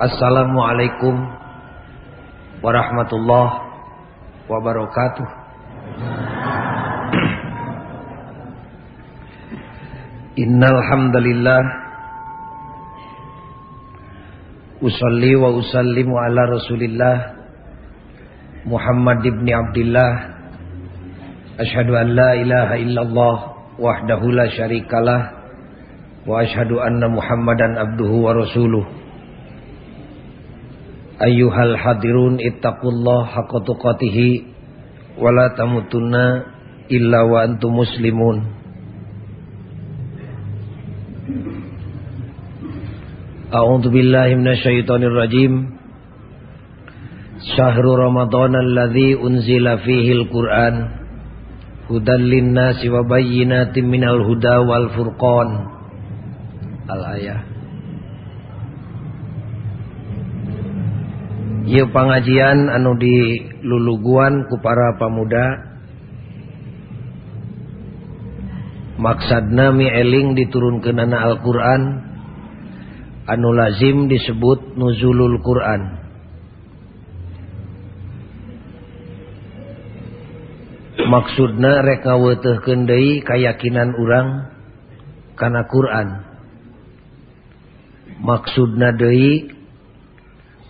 Assalamualaikum warahmatullahi wabarakatuh. Innal hamdalillah usalli wa usallimu ala Rasulillah Muhammad ibn Abdullah Ashhadu an la ilaha illallah wahdahu la syarikalah wa ashhadu anna Muhammadan abduhu wa rasuluh Ayyuhal hadirun ittaqullah haqqa tuqatih wa la tamutunna illa wa antum muslimun. A'udzu billahi minasyaitonir rajim. Syahrul Ramadan alladzi unzila fihi al-Qur'an hudan lin-nasi wa bayyinatin minal huda wal furqan. Al-ayah Ieu pangajian anu diluluguan ku para pamuda. Maksadna mieling eling Al-Qur'an. Anu lazim disebut nuzulul Quran. Maksudna rek ngaweuteuhkeun deui kayakinan urang kana Quran. Maksudna deui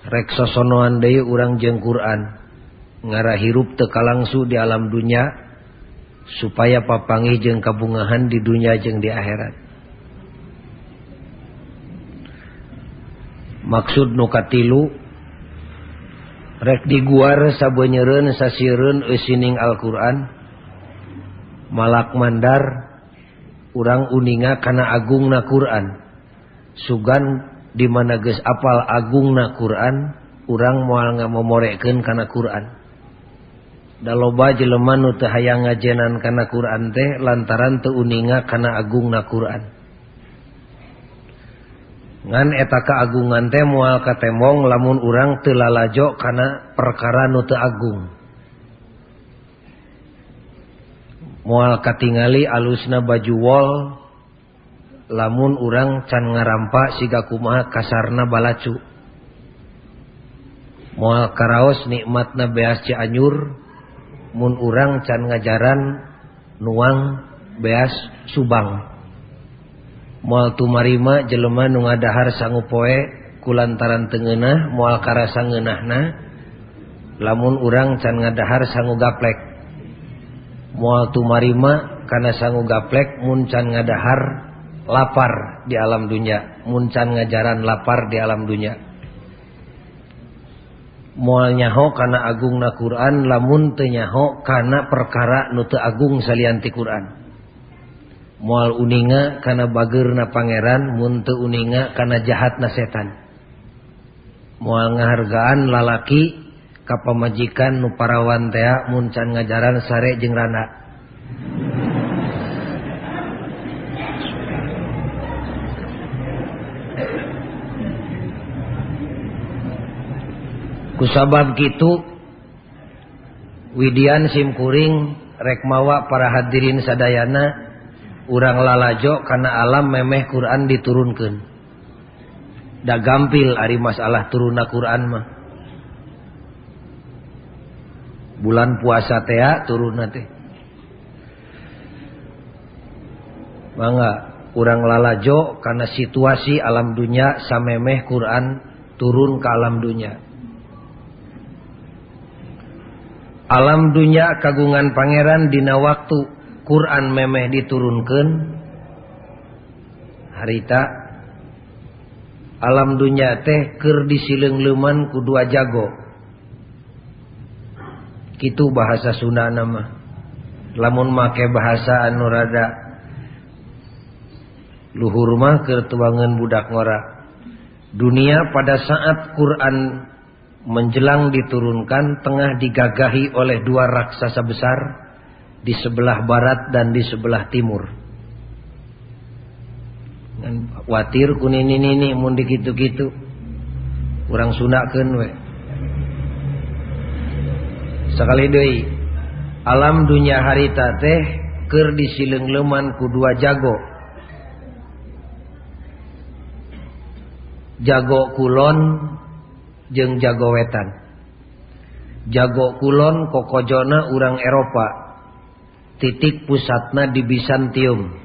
reksa sonoan urang jeng Quran. Ngarah hirup teka langsu di alam dunya supaya papangi jeng kabungahan di dunia jeng di akhirat. Maksud nukatilu rek diguar sabenyeren sasireun esining Al-Quran malak mandar urang uninga kana agung na Quran. Sugan di mana geus apal agungna Quran urang moal ngamomorekeun kana Quran. Da loba jelema nu teu hayang ngajenan kana Quran teh lantaran teu uninga kana agungna Quran. Ngan eta kaagungan teh moal katemong lamun urang teu lalajo kana perkara nu teu Agung. Mual katingali alusna baju wol lamun urang can ngarampa siga kumaha kasarna balacu. Moal karaos nikmatna beas Cianjur mun urang can ngajaran nuang beas Subang. Moal tumarima jelema nu ngadahar sangu poe kulantaran tengenah moal karasa ngeunahna lamun urang can ngadahar sangu gaplek. Moal tumarima kana sangu gaplek mun can ngadahar lapar di alam dunia. Muncan ngajaran lapar di alam dunia. Mual nyaho kana agung na Quran lamun tenyaho kana perkara nute agung salianti Quran. Mual uninga kana bager na pangeran munte uninga kana jahat na setan. Mual ngahargaan lalaki kapamajikan nuparawan tea muncan ngajaran sare jeng rana. Kusabab gitu Widian simkuring rekmawa para hadirin sadayana urang lalajo karena alam memeh Quran diturunkan da gampil ari masalah turuna Quran mah. Bulan puasa teh turun teh. Mangga urang lalajo karena situasi alam dunia samemeh Quran turun ke alam dunia alam dunya kagungan Pangeran Dina waktu Quran memeh diturunkan harita alam dunya teh Ker disileng leman kedua jago. Kitu bahasa Sunda nama lamun make bahasa Anurada luhur mah ketuangan budak ngora. Dunia pada saat Quran menjelang diturunkan tengah digagahi oleh dua raksasa besar di sebelah barat dan di sebelah timur. Dan watir kunini nini mun dikitu-kitu. Urang sunakeun we. Sekali deui alam dunia harita teh keur leman ku dua jago jago kulon jeung jago wetan. Jago kulon kokojona urang Eropa. Titik pusatna di Bizantium.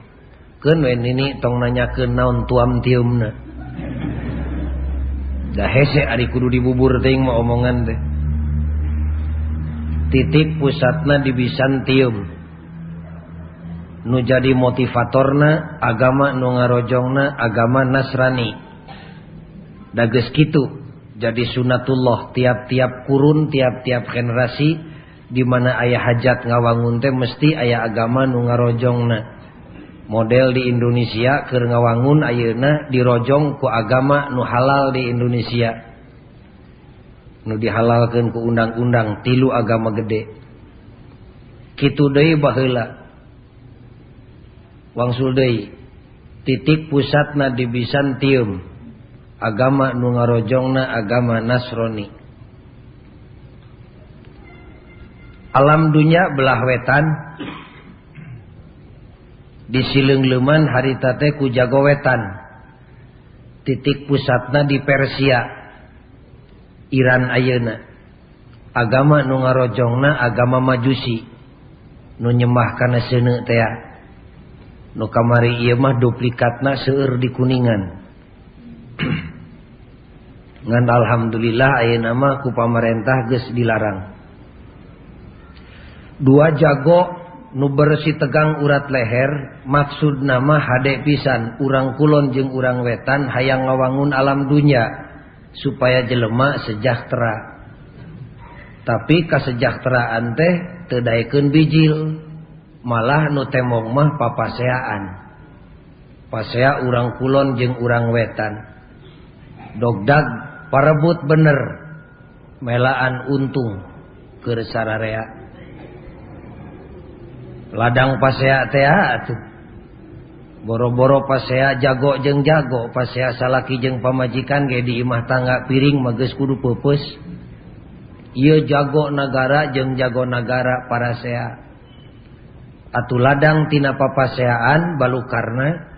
Ken wen ini tong nanya ke naon tuam tiumna. Dah hese ari kudu dibubur ting mau omongan teh. Titik pusatna di Bizantium. Nu jadi motivatorna agama nu ngarojongna agama Nasrani. Dages kitu. jadi sunatullah tiap-tiap kurun tiap-tiap generasi di mana ayah hajat ngawangun teh mesti ayah agama nu ngarojongna. Model di Indonesia keur ngawangun ayeuna dirojong ku agama nu halal di Indonesia. Nu dihalalkeun ku undang-undang tilu agama gede. Kitu deui baheula. Wangsul deui titik pusatna di Bisantium agama nu ngarojongna agama Nasrani. Alam dunya belah wetan. Di Silengleman harita teh ku jago wetan. Titik pusatna di Persia. Iran ayeuna. Agama nu ngarojongna agama Majusi. Nu nyembah kana seuneu teh. Nu kamari ieu mah duplikatna seueur di Kuningan. ngan alhamdulillah aya nama ku pamarentah geus dilarang. Dua jago nu bersih tegang urat leher maksud nama hade pisan. Urang kulon jeung urang wetan hayang ngawangun alam dunya supaya jelemak sejahtera. Tapi kesejahteraan teh tedaikan bijil malah nu temong mah papaseaan. Pasea urang kulon jeung urang wetan. dogdag parebut bener. Melaan untung. Ke sararea ladang pasea tea atuh. Boro-boro pasea jago jeng jago. Pasea salaki jeng pamajikan ge di imah tangga piring mages kudu pepes ieu jago negara jeng jago negara para sea. Atuh ladang tina papaseaan balu karena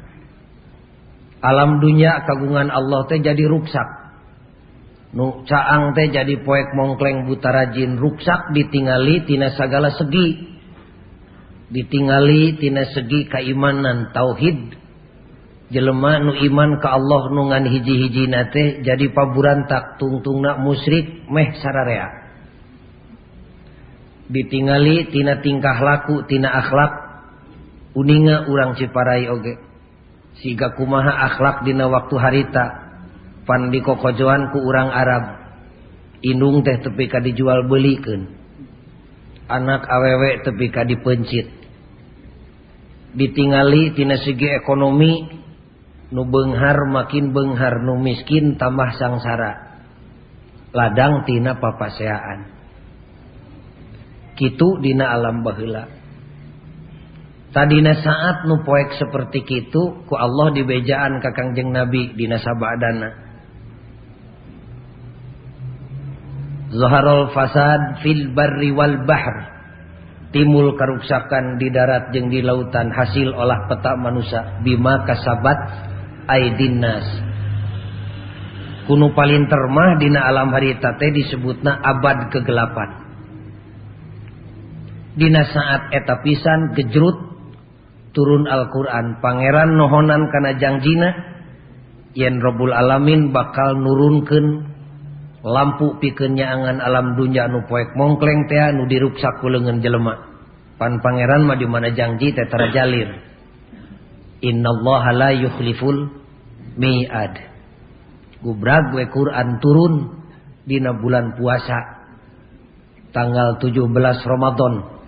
alam dunya kagungan Allah teh jadi ruksak. Nu caang teh jadi poek mongkleng butara jin ruksak ditingali tina segala segi. Ditingali tina segi keimanan tauhid. Jelema nu iman ka Allah nu ngan hiji-hiji nate jadi paburan tak musyrik meh sararea. Ditingali tina tingkah laku tina akhlak uninga urang ciparai oge. okay. siga kumaha akhlak dina waktu harita. Pan dikokojoan ku urang Arab. Indung teh tepi ka dijual belikeun anak awewe tepi ka dipencit. Ditingali tina segi ekonomi nu benghar makin benghar nu miskin tambah sangsara. Ladang tina papaseaan kitu dina alam baheula. Tadina saat nu poek seperti kitu ku Allah dibejaan ka Kangjeng Nabi dina sabadana Zaharul fasad fil barri wal bahr. Timbul karuksakan di darat jeng di lautan hasil olah peta manusia. Bima kasabat aidinnas kuno paling termah dina alam harita teh disebutna abad kegelapan. Dina saat eta pisan gejrut turun Alquran. Pangeran nohonan kanajangjiina yen Robul alamin bakal nurunken lampu pikenyaangan alam dunya nu poek mongkleng teh nu ku leungeun jelema. pan Pangeran mah di mana janji teh jalir Innallaha la yukhliful mi'ad. Gubrag we Quran turun dina bulan puasa tanggal 17 Ramadan.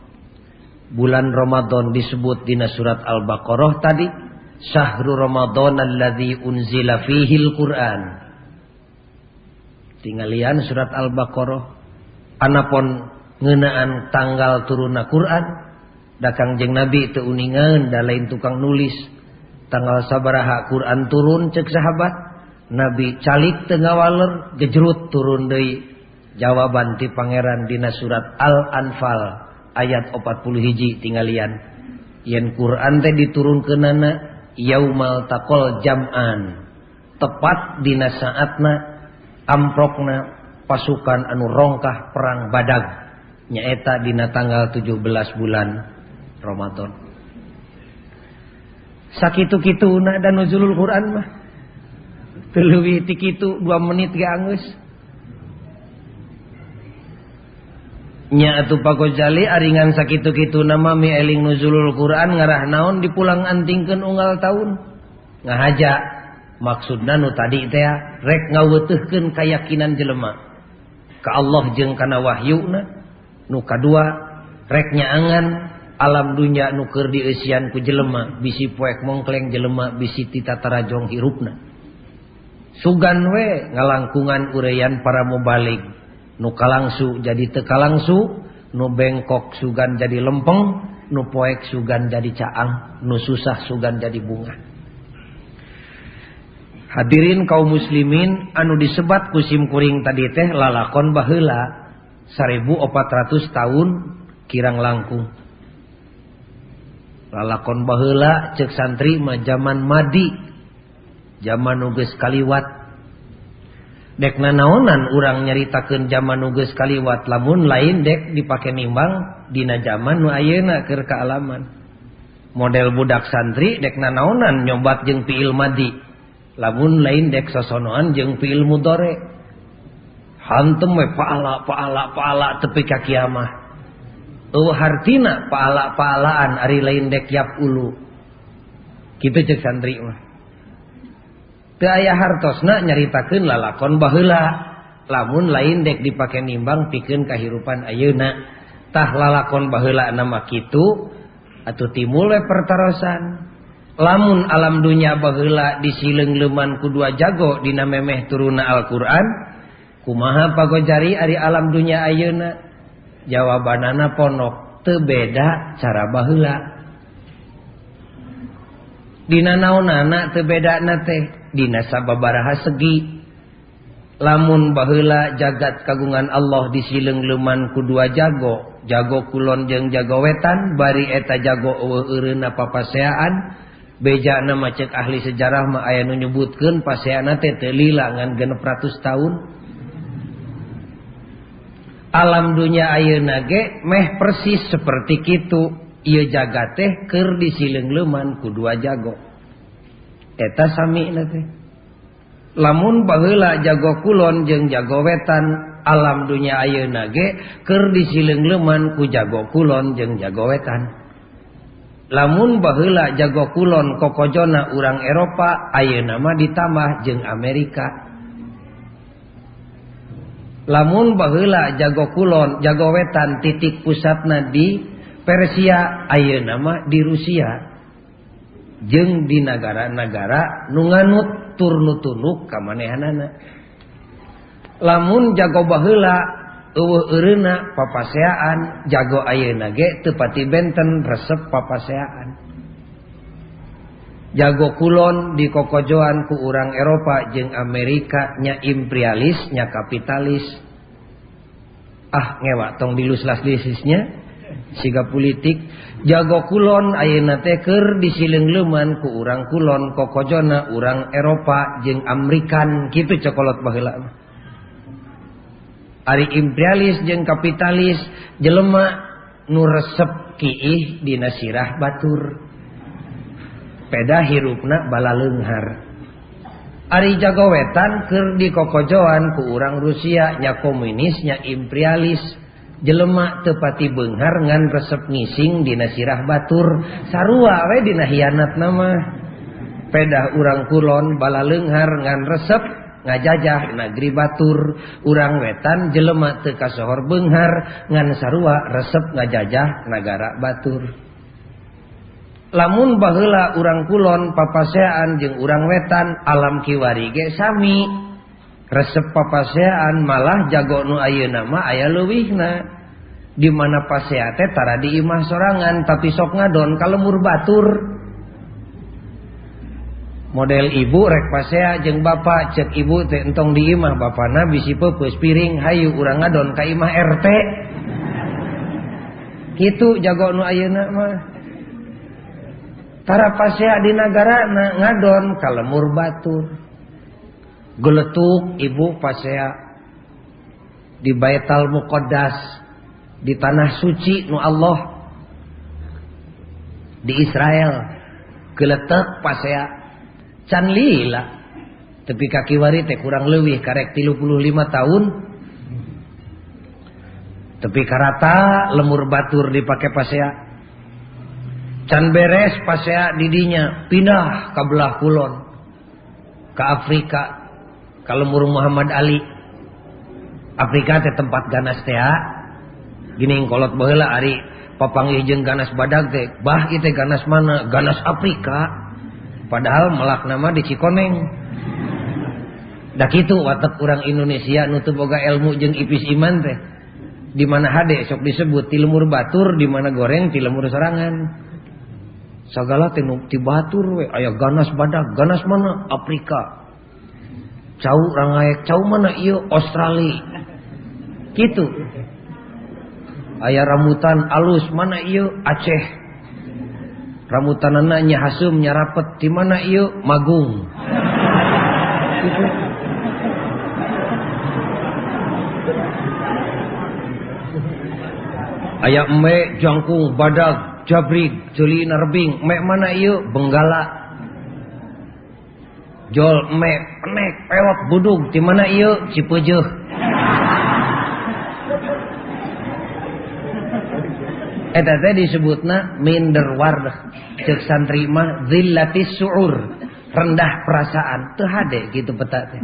bulan Ramadan disebut dina surat Al-Baqarah tadi syahrul Ramadan alladzi unzila fihil Quran. Tinggalian surat Al-Baqarah. Anapun ngeunaan tanggal turunna Quran dakang jeung Nabi teu uningan da lain tukang nulis. Tanggal sabaraha Quran turun cek sahabat Nabi calik teu ngawaler gejrut turun deui. Jawaban ti pangeran dina surat Al-Anfal. ayat 40 hiji tinggalian yen Quran teh diturunkeunana yaumal taqol jaman. Tepat dina saatna amprokna pasukan anu rongkah perang badag nyaeta dina tanggal 17 bulan Ramadan. Sakitu kituna dan nuzulul Quran mah. Teluwi ti kitu 2 menit ge anggeus nya atuh pagojali aringan sakitu-kitu nama mi eling nuzulul Quran ngarah naon dipulang antingkeun unggal tahun ngahaja. Maksudna nu tadi teh rek ngaweuteuhkeun kayakinan jelema. Ka Allah jeung kana wahyuna nu kadua rek nyaangan alam dunya nu keur dieusian ku jelema. Bisi poek mongkleng jelema bisi titatara jong hirupna. Sugan we ngalangkungan ureyan para mubalik. nu kalangsu jadi teu kalangsu nu bengkok sugan jadi lempeng nu poek sugan jadi caang nu susah sugan jadi bunga. Hadirin kaum muslimin anu disebat kusim kuring tadi teh lalakon bahela 1400 tahun kirang langkung. Lalakon bahela cek santri mah zaman madi zaman nuges kaliwat. dek nanaonan urang urang jaman zaman nuges kaliwat lamun lain dek dipake nimbang Dina zaman nuayena keur kaalaman. Model budak santri dek nanaonan nyobat jeung piil madi lamun lain dek sosonoan jeung piil mudore hantem we paala paala paala tepi ka kiamah. Eueuh hartina paala paalaan ari lain dek yap ulu. Kitu cek santri mah. aya hartosna nyaritakeun lalakon baheula. Lamun lain dek dipake nimbang pikeun kahirupan ayeuna. Tah lalakon baheula nama kitu atuh timul we pertarosan. Lamun alam dunya bahla disileng leman kedua jago dina memeh turuna Alquran kumaha pagojari ari alam dunya ayeuna? Jawabanana ponok tebeda cara baheula. Dina naon teu bedana teh. dina sababaraha segi. Lamun baheula jagat kagungan Allah disileng leman kudua jago. Jago kulon jeung jago wetan bari eta jago na papaseaan. Beja nama cek ahli sejarah mah aya nu nyebutkeun paseana teh teu lila ngan 600 tahun. Alam dunia ayeuna ge meh persis seperti kitu. Ieu jagat teh keur leuman ku dua jago. eta sami nanti lamun baheula jago kulon jeung jago wetan alam dunya ayo nage ker disileng leman ku jago kulon jeung jago wetan. Lamun bahla jago kulon kokojona urang Eropa ayo nama ditambah jeung Amerika. Lamun bahla jago kulon jago wetan titik pusatna di Persia ayo nama di Rusia. jeng di negara-negara nunganut turnu tunuk kamanehanana. Lamun jago bahela eueureuna papaseaan jago ayeuna ge teu pati benten resep papaseaan jago kulon dikokojoan ku urang Eropa jeung Amerika nya imperialis nya kapitalis. Ah ngewa tong diluslas las siga politik jago kulon ayeuna teker disiling leman ku urang kulon kokojona urang Eropa jeung Amerikan. Gitu cokolot baheula. Ari imperialis jeung kapitalis jelema nu resep kiih dina sirah batur. Peda hirupna bala leunghar Ari jago wetan keur dikokojoan ku urang Rusia nya komunis nya imperialis. jelemak tepati Benghar ngan resep ngising Dina sirah Batur. Sarua we Dina hianat nama. Pedah urang kulon bala lenghar ngan resep ngajajah negeri Batur. Urang wetan jelemak tekasohor Benghar ngan sarua resep ngajajah negara Batur. Lamun bahela urang kulon papasean jeung urang wetan alam kiwari ge sami. resep papasean malah jago nu aya nama di luwihna pasea paseate tara diimah sorangan tapi sok ngadon kalemur batur. Model ibu rek pasea jeng bapak cek ibu teh entong diimah bapak nabi si pepus piring hayu urang ngadon ka imah RT gitu jago nu ayeuna mah. Tara pasea di negara na ngadon kalemur batur. Geletuk ibu pasea di Baital Muqaddas di tanah suci nu Allah di Israel. Geletek pasea can lila? Tapi kaki wari teh kurang lebih karek 35 tahun. Tapi karata lemur batur dipakai pasea can beres pasea didinya pindah ke belah kulon ke Afrika kalau mur Muhammad Ali Afrika teh tempat ganas teh gini kolot baheula Ari papanggih jeung ganas badag teh bah itu ganas mana? Ganas Afrika. Padahal melak nama di Cikoneng. Dah gitu watak orang Indonesia nutup boga ilmu jeung ipis iman teh. Di mana hade sok disebut ti lemur batur di mana goreng ti lemur serangan. Segala teh ti batur we aya ganas badag. Ganas mana? Afrika. Cau rangaek cau mana? Ieu Australia. Gitu. Aya rambutan alus mana? Ieu Aceh. Rambutan anaknya hasum nyarapet di mana? Ieu Magung. Gitu. aya emme jangkung badak jabrig jeli nerbing mek mana? Iya benggala jol emme penek pewak budug di mana iya cipejeuh eta teh disebutna minder wardah. Cek santri mah zillatis su'ur. Rendah perasaan. Teu hade gitu peta teh.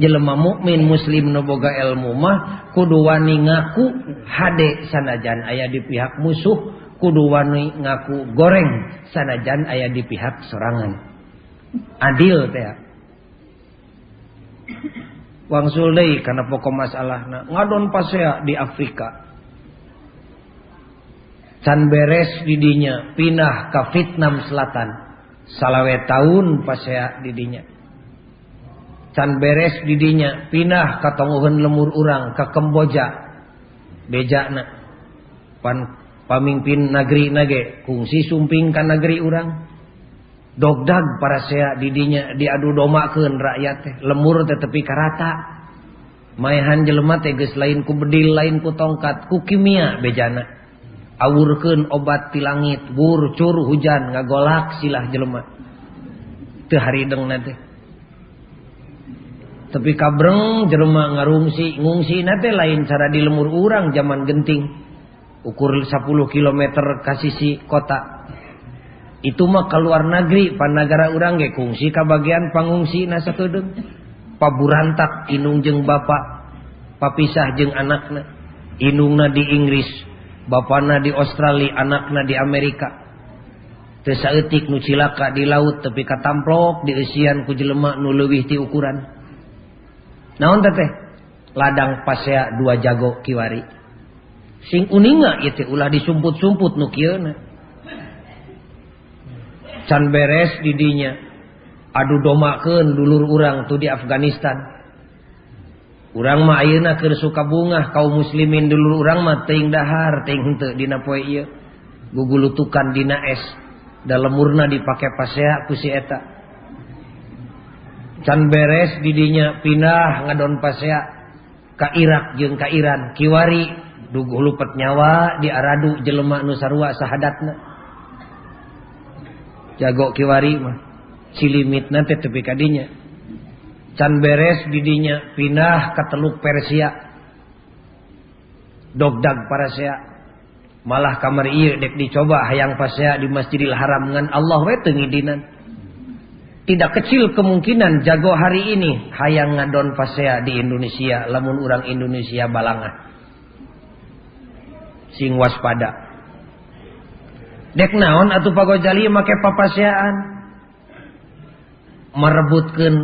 Jelema mukmin muslim nu boga ilmu mah kudu wani ngaku hade sanajan aya di pihak musuh. Kudu wani ngaku goreng sanajan aya di pihak sorangan adil teh. Wangsul deui kana pokok masalahna. Ngadon pasea di Afrika. Can beres didinya pindah ke Vietnam Selatan. Salawe tahun pasea didinya. Can beres didinya pindah ke tonguhan lemur urang ke Kemboja. Bejana. Pan pamimpin negeri nage kungsi sumping kan negeri urang dogdag para sea didinya diadu domakeun rakyat teh. Lemur teh tepi karata maehan jelema teh geus lain ku bedil lain ku tongkat ku kimia bejana. Awurkeun obat ti langit burcur hujan ngagolak silah jelema. Teu haridengna teh. Tapi kabreng jelema ngarungsi ngungsi nate lain cara di lemur urang zaman genting. Ukur 10 km ka sisi kota. itu mah keluar negeri Panagara urang ge kungsi ka bagian pangungsi na sakedeung paburantak inung jeung bapak papisah jeung anakna. Inungna di Inggris bapana di Australia anakna di Amerika. Teu saeutik nu cilaka di laut tapi katamplok di eusian ku jelema nu leuwih ti ukuran. Naon teh ladang pasea dua jago kiwari. Sing uninga ieu ulah disumput-sumput nu kieu na. can beres didinya adu domaken dulur urang tuh di Afghanistan. Urang Mauna ke suka bunga kaum muslimin dulur urang mateng dahar gugulutukan Dina es dalam murna dipakai pasea kusieta can beres didinya pindah ngadon pasea Ka Irak jeung ka Iran. Kiwari dugu lupet nyawa di Aradu nu sarua sahadatna. Jago kiwari mah. Cilimitna teh tepi kadinya can beres didinya pindah ka teluk Persia. Dogdag parasea malah kamar ieu dek dicoba hayang pasea di Masjidil Haram ngan Allah we teu tidak kecil kemungkinan jago hari ini hayang ngadon pasea di Indonesia. Lamun orang Indonesia balanga sing waspada dek naon atau pagojali make papaseaan merebutkan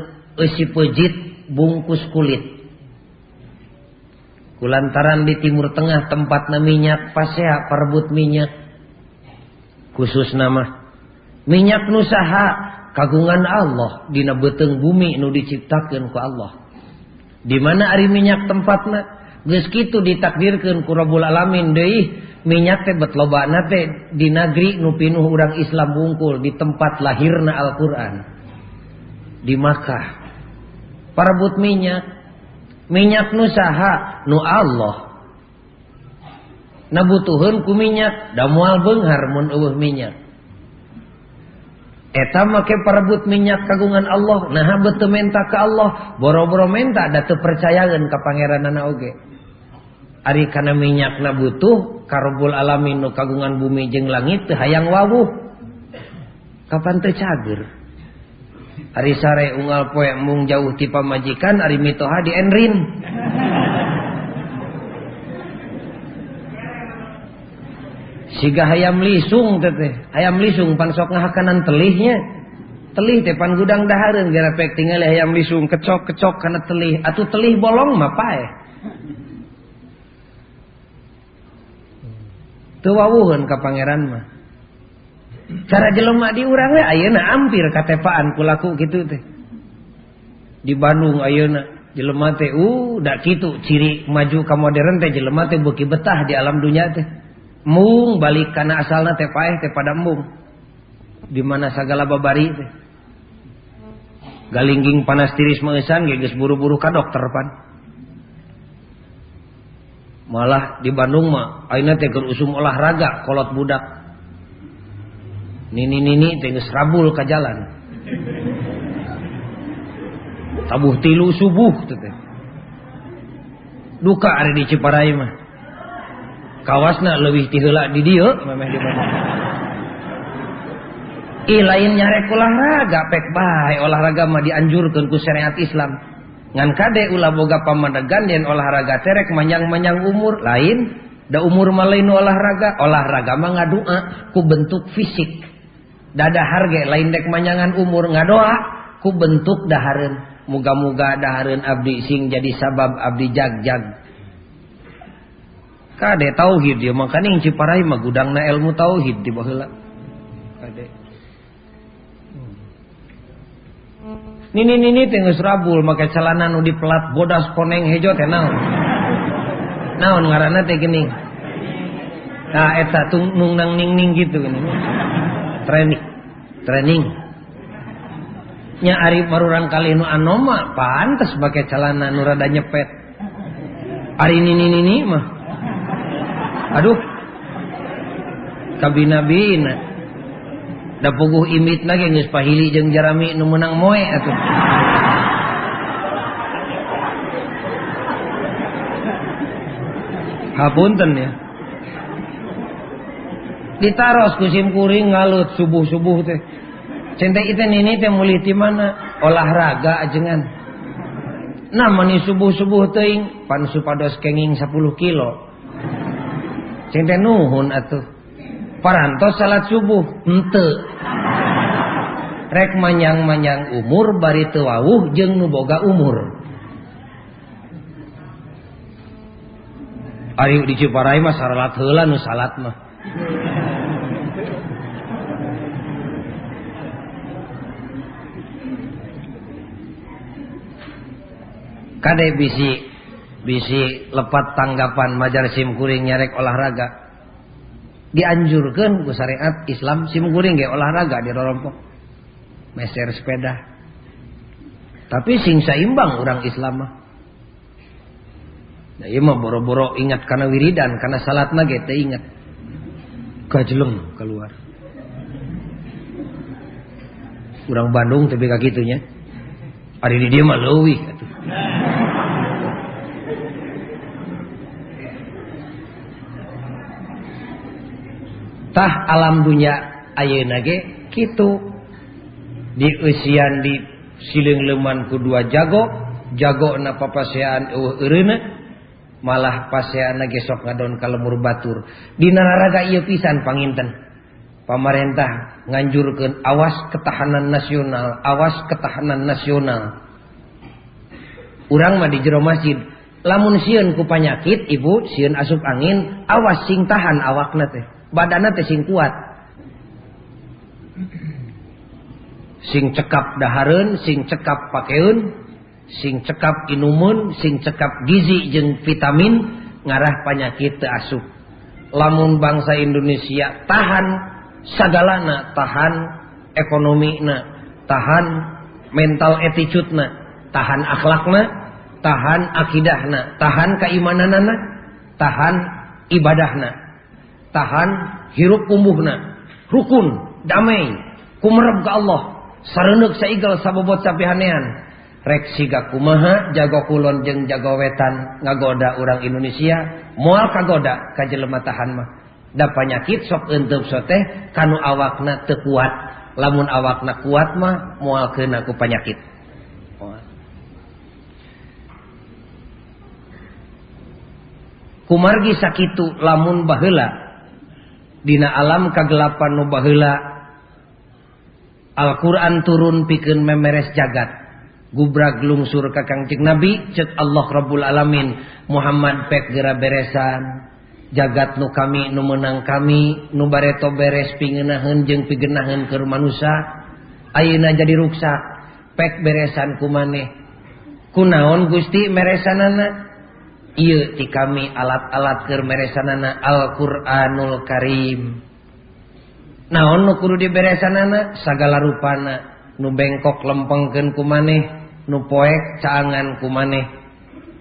isi pejit bungkus kulit. Kulantaran di timur tengah tempat minyak pasea perebut minyak. Khusus nama minyak nusaha kagungan Allah dina beteng bumi nu diciptakan ku Allah. Di mana ari minyak tempatna geus kitu ditakdirkeun ku Rabbul alamin deui minyak teh bet lobana teh di negeri nupinuh urang Islam bungkul di tempat lahirna Al-Qur'an. Di Makkah. Parebut minyak. Minyak nu saha? Nu Allah. Nabutuhun ku minyak da moal beunghar mun eueuh minyak. Eta make parebut minyak kagungan Allah nah betul menta ke Allah boro-boro menta da teu percayaeun ka Pangeran oge. Ari kana minyak na butuh karobul alamin nu kagungan bumi jeung langit teu hayang wawuh kapan teu cager Ari sare unggal poe mung jauh ti pamajikan ari mitoha di enrin. Siga hayam lisung teh hayam lisung pan sok ngahakanan telihnya. Telih teh pan gudang dahareun gara pek tinggal hayam lisung kecok-kecok kana telih atuh telih bolong mah pae. wawuhun ka pangeran mah. Cara jelema di urang we ayeuna ampir katepaan kulaku gitu teh. Di Bandung ayeuna jelema teh uh da kitu ciri maju ka modern teh jelema teh beuki betah di alam dunia teh. Mung balik kana asalna teh paeh teh pada mung. Di mana sagala babari teh. Galingging panas tiris meusan geus buru-buru ka dokter pan. Malah di Bandung mah ayeuna teh keur usum olahraga kolot budak. Nini nini tengah rabul ke jalan. Tabuh tilu subuh tete duka ada di Ciparai mah. Kawasna lebih tihela di dia memang di mana I lain nyarek olahraga pek bae olahraga mah dianjurkan ku syariat Islam ngan kade ulah boga pamadegan dan olahraga terek manyang-manyang umur. Lain da umur malain olahraga olahraga mah ngadua ku bentuk fisik. Dada harga lain dek manyangan umur ngadoa ku bentuk dahareun muga-muga dahareun abdi sing jadi sabab abdi jag-jag. Kade tauhid dia makanya yang ciparai mah gudangna ilmu tauhid di baheula nini nini tengus rabul make celana nu dipelat bodas koneng hejo teh naon? Naon ngaranna teh geuning nah eta tung nung nang ning ning gitu gini. Training training. Nya ari baruran kali nu anoma pantes make celana nu rada nyepet. Ari nini nini mah. Aduh. Kabina bina puguh imit lagi geus pahili jeung jarami nu menang moe atuh hapunten ya ditaros kusim kuring ngalut subuh-subuh teh. Cinta itu ini teh mulih di mana? Olahraga ajengan. Nah mani subuh-subuh teuing pan supados kenging 10 kilo. Cinta nuhun atuh. parantos salat subuh. Ente. Rek manyang-manyang umur bari teu wawuh jeung nu boga umur. Ari di Ciparai mah salat heula nu salat mah. Kade bisi bisi lepat tanggapan majar simkuring nyarek olahraga. Dianjurkan ku syariat Islam sim kuring ge olahraga di rorompok meser sepeda tapi sing saimbang orang Islam mah Nah, iya mah boro-boro ingat karena wiridan, karena salat mah ge ingat. Kajleng keluar. Urang Bandung tapi kagitunya. Ari di dia mah leuwih. tah alam dunya ayeuna nage kitu. Di usian di siling leman kedua jago jago na papasean eueuh eureuna malah paseana gesok ngadon ka lemur batur. Di naraga ieu pisan panginten. Pamarentah nganjurkeun awas ketahanan nasional awas ketahanan nasional. Urang mah di jero masjid lamun sieun ku panyakit ibu sieun asup angin awas sing tahan awakna teh. badana teh sing kuat. Sing cekap dahareun sing cekap pakeun sing cekap inumun sing cekap gizi jeung vitamin ngarah panyakit teu asup. Lamun bangsa Indonesia tahan sagalana tahan ekonomina tahan mental attitude-na tahan akhlakna tahan akidahna tahan keimananana tahan ibadahna. tahan hirup umbuhna rukun damai kumerep ke Allah. Sareneuk saigal sabobot sapihanean. Rek siga kumaha jago kulon jeung jago wetan ngagoda orang Indonesia moal kagoda ka jelema tahan mah. Da panyakit sok eunteum soteh kanu awakna teu kuat lamun awakna kuat mah moal keuna ku panyakit. Kumargi sakitu lamun baheula Dina alam kagelapan nubahila Al-Quran turun pikeun memeres jagat. Gubrak lungsur ka Kangjeng nabi cek Allah Rabbul alamin. Muhammad pek gera beresan. Jagat nu kami nu menang kami nu bareto beres pingenahan jeng pigenahan ke manusia Ayeuna jadi ruksa. Pek beresan ku maneh. Kunaon Gusti meresanana? ieu ti kami alat-alat keur meresanana Al-Qur'anul Karim. Naon nu kudu diberesanana Sagala rupana. Nu bengkok lempengkeun ku maneh nu poek caanganku maneh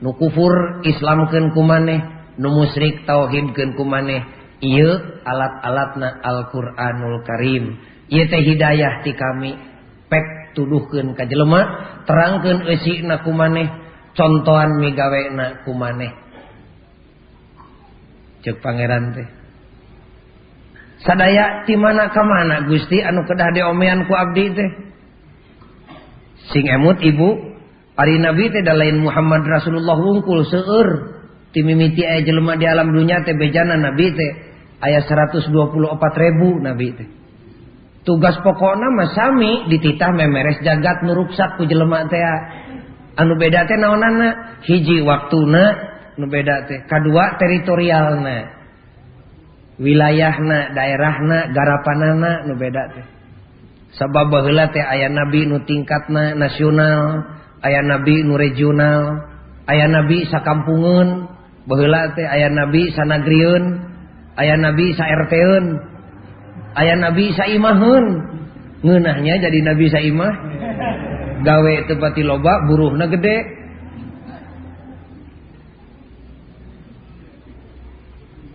nu kufur islamkeun ku maneh nu musyrik tauhidkeun ku maneh. Ieu alat-alatna Al-Qur'anul Karim. Ieu teh hidayah ti kami. Pek tuduhkeun ka jelema, terangkeun eusina ku maneh. Contohan migawena ku maneh. Cek pangeran teh. Sadaya ti mana ka mana Gusti? Anu kedah diomean ku abdi teh. Sing emut ibu. Ari nabi teh lain Muhammad Rasulullah wungkul seueur. Ti mimiti aya jelema di alam dunia teh bejana nabi teh. Aya 124 ribu nabi teh. Tugas pokokna mah sami dititah memeres jagat nuruksak ku jelema teh anu beda teh naonana hiji waktuna nu beda teh. Kadua teritorialna. Wilayahna daerahna garapanana nu beda teh. Sabab baheula teh aya nabi nu tingkatna nasional aya nabi nu regional aya nabi sakampungeun. Baheula teh aya nabi sanagrieun aya nabi sa RTeun aya nabi saimaheun ngeunahnya jadi nabi saimah? gawe tepati loba buruhna gede.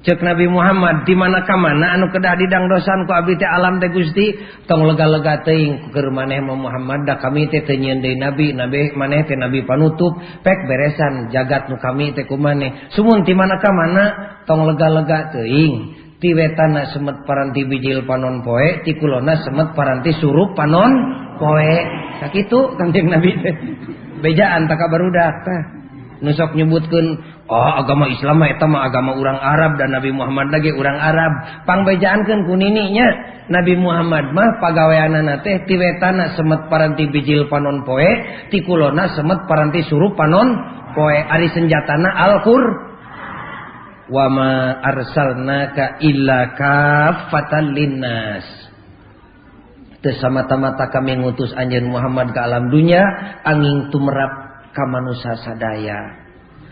Cek Nabi Muhammad di mana ka mana anu kedah didang dosan ku abdi teh alam teh Gusti tong lega-lega teuing keur maneh mah Muhammad da kami teh teu nyieun deui nabi nabi maneh teh nabi panutup pek beresan jagat nu kami teh kumaneh sumun di mana ka mana tong lega-lega teuing. tiwetana semet paranti bijil panon poe tikulona semet paranti surup panon poe. Tak itu kanjeng nabi teh. Bejaan tak barudak teh nusok nyebutkan oh agama islam mah eta mah agama orang arab dan nabi muhammad lagi orang arab. Pangbejaankeun ku nininya nabi muhammad mah pagaweanana teh tiwetana semet paranti bijil panon poe tikulona semet paranti surup panon poe. Ari senjatana al -Qur. Wa ma arsalnaka illa kafatan linnas Tersamata-mata kami ngutus anjen Muhammad ke alam dunia angin tumerap ka manusia sadaya.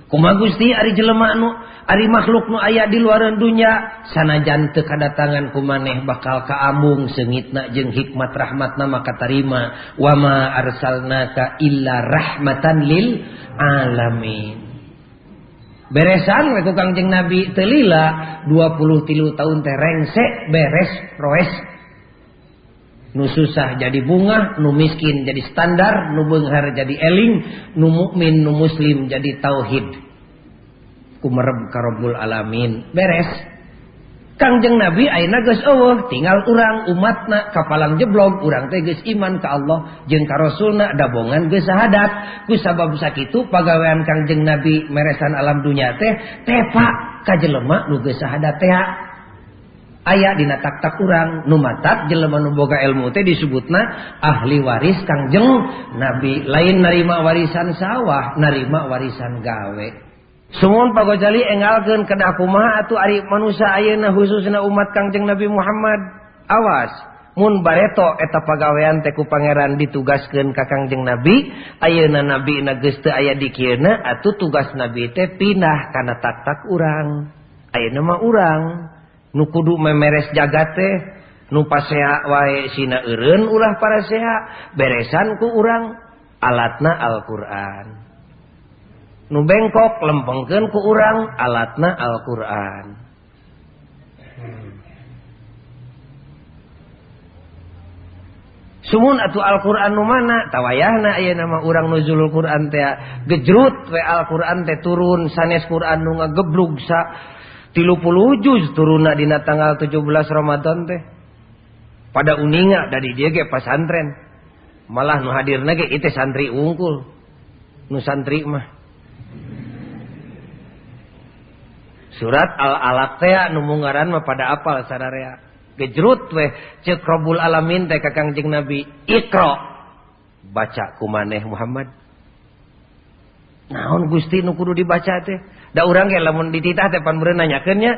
Kuma Gusti ari jelema anu ari makhluk nu aya di luaran dunia sanajan teu kadatangan ku maneh bakal kaambung seungitna jeung hikmat rahmatna maka tarima wa ma arsalnaka illa rahmatan lil alamin. Beresan we tukang jeung Nabi teu lila 23 tahun teh rengse beres roes. Nu susah jadi bunga nu miskin jadi standar nu beunghar jadi eling nu mukmin nu muslim jadi tauhid. Kumereb karobul alamin. Beres Kangjeng Nabi ayeuna geus eueuh, tinggal urang umatna kapalang jeblog urang teh geus iman ka Allah jeung ka Rasulna dabongan geus sahadat. Ku sabab sakitu pagawean Kangjeng Nabi meresan alam dunya teh tepa ka jelema nu geus sahadat teh. Aya dina taktak urang nu matat jelema nu boga ilmu teh disebutna ahli waris Kangjeng. Nabi lain narima warisan sawah narima warisan gawe. Sumun pagojali engalken kedakumaha atuh ari manusia ayeuna khususna umat Kangjeng Nabi Muhammad. Awas, mun bareto eta pagawean teku pangeran ditugaskeun ka Kangjeng Nabi, ayeuna Nabi na geus teu aya di kieu-na atuh tugas Nabi teh pindah kana tak-tak urang. Ayeuna mah urang nu kudu memeres jagat teh nu pasea wae sina eureun ulah para seha beresan ku urang alatna Al-Qur'an. nu bengkok lempengken ku urang alatna Alquran. Hmm. sumun atau Alquran nu mana? Tawayahna aya nama urang nuzulul Quran teh. Gejrut we Al-Qur'an teh turun sanes Quran nu ngageblug sa 30 juz turunna dina tanggal 17 Ramadan teh. Pada uninga dari dia ge pasantren malah nu hadirna ge itu santri unggul nu santri mah. Surat al-alaq teh nu mah pada apal sadarea gejrut weh cek alamin teh ka kangjeng nabi. Ikra baca kumaneh Muhammad. Naon Gusti nu kudu dibaca teh? Da urang ge lamun dititah teh pan meureun nanyakeun nya.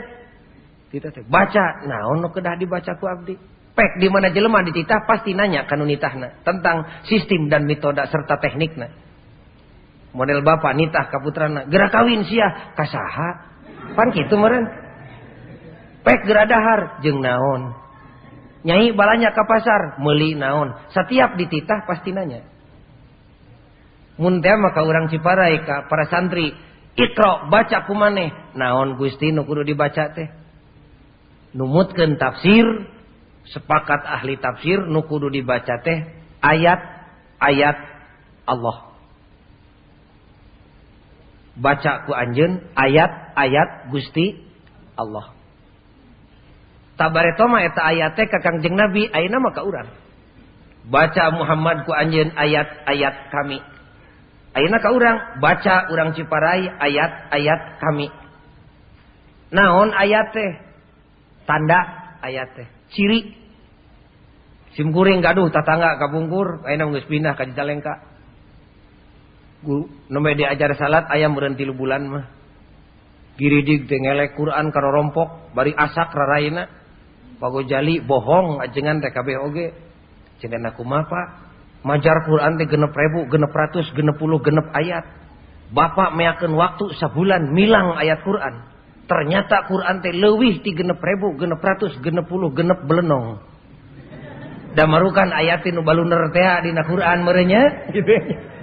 Titah teh baca. Naon nu kedah dibaca ku abdi? Pek di mana jelema dititah pasti nanya kanu nitahna tentang sistem dan metode serta teknikna. Model bapak nitah ka putrana, gerak kawin sia kasaha? pan kitu meureun. Pek geradahar jeung naon? Nyai balanya ke pasar meuli naon? Setiap dititah pasti nanya. Mun teh mah maka urang ciparai ka para santri Ikra baca kumaneh naon gusti nu kudu dibaca teh? Numutkeun tafsir sepakat ahli tafsir nu kudu dibaca teh? Ayat ayat Allah. baca ku anjeun ayat-ayat Gusti Allah. Tabareto mah eta ayat teh ka Kangjeng Nabi ayeuna mah ka urang. Baca Muhammad ku anjeun ayat-ayat kami. Ayeuna ka urang baca urang Ciparai ayat-ayat kami. Naon ayat teh? Tanda ayat teh. Ciri. Simkuring gaduh tatangga kabungkur ayeuna geus pindah ka Cicalengka nomor diajar salat ayam berhenti lu bulan mah. Giridik tengelek Quran karo rompok bari asak raraina pago jali bohong ajengan TKB oge. Cenah aku mah Pak? Majar Quran teh genep ribu genep ratus genep puluh genep ayat. Bapak meyakin waktu sebulan milang ayat Quran. Ternyata Quran teh lewih ti genep ribu genep ratus genep puluh genep belenong. Damarukan ayatin ubaluner teh ah, dina Quran merenya gitu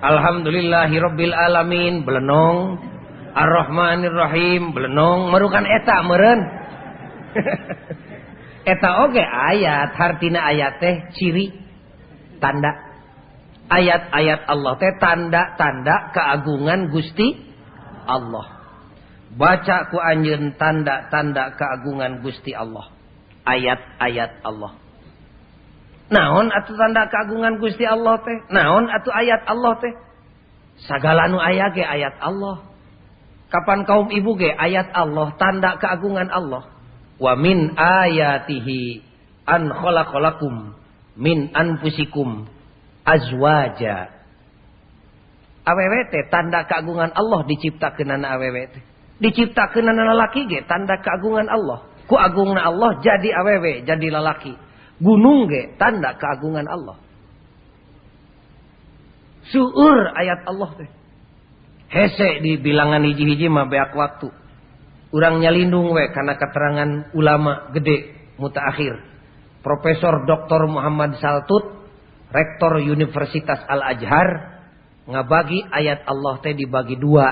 Alhamdulillahirabbil alamin. Belenong. Ar-Rahmanir Rahim belenong. Merukan eta meureun. Eta oge ayat. Hartina ayat teh ciri. Tanda. Ayat-ayat Allah teh tanda-tanda keagungan Gusti Allah. Baca ku anjeun tanda-tanda keagungan Gusti Allah. Ayat-ayat Allah naon atau tanda keagungan Gusti Allah teh? Naon atau ayat Allah teh? Sagala nu aya ge ayat Allah. Kapan kaum ibu ge ayat Allah tanda keagungan Allah? Wa min ayatihi an khalaqalakum min anfusikum azwaja. Awewe teh tanda keagungan Allah diciptakeun awewe teh diciptakeun lalaki ge tanda keagungan Allah. Ku agungna Allah jadi awewe jadi lalaki gunung ge tanda keagungan Allah. Suur ayat Allah teh. Hese di bilangan hiji-hiji mah beak waktu. Urang nyalindung we karena keterangan ulama gede mutaakhir. Profesor Dr. Muhammad Saltut Rektor Universitas Al-Azhar ngabagi ayat Allah teh dibagi dua.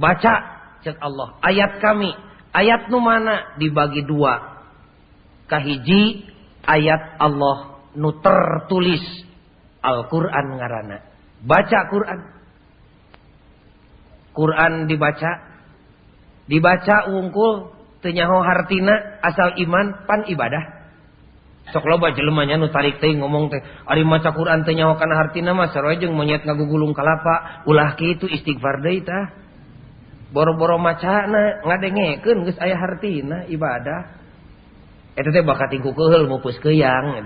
Baca cek Allah ayat kami ayat nu mana dibagi dua kahiji ayat Allah nu tertulis Al-Quran ngarana. Baca Quran. Quran dibaca. Dibaca ungkul. Tenyaho hartina asal iman pan ibadah. Sok loba jelemanya nu tarik teh ngomong teh. Ari maca Quran tenyaho kana hartina mah sarua jeung monyet ngagugulung kalapa. Ulah kitu istighfar deui tah. Boro-boro macana ngadengekeun geus aya hartina ibadah bakatkuang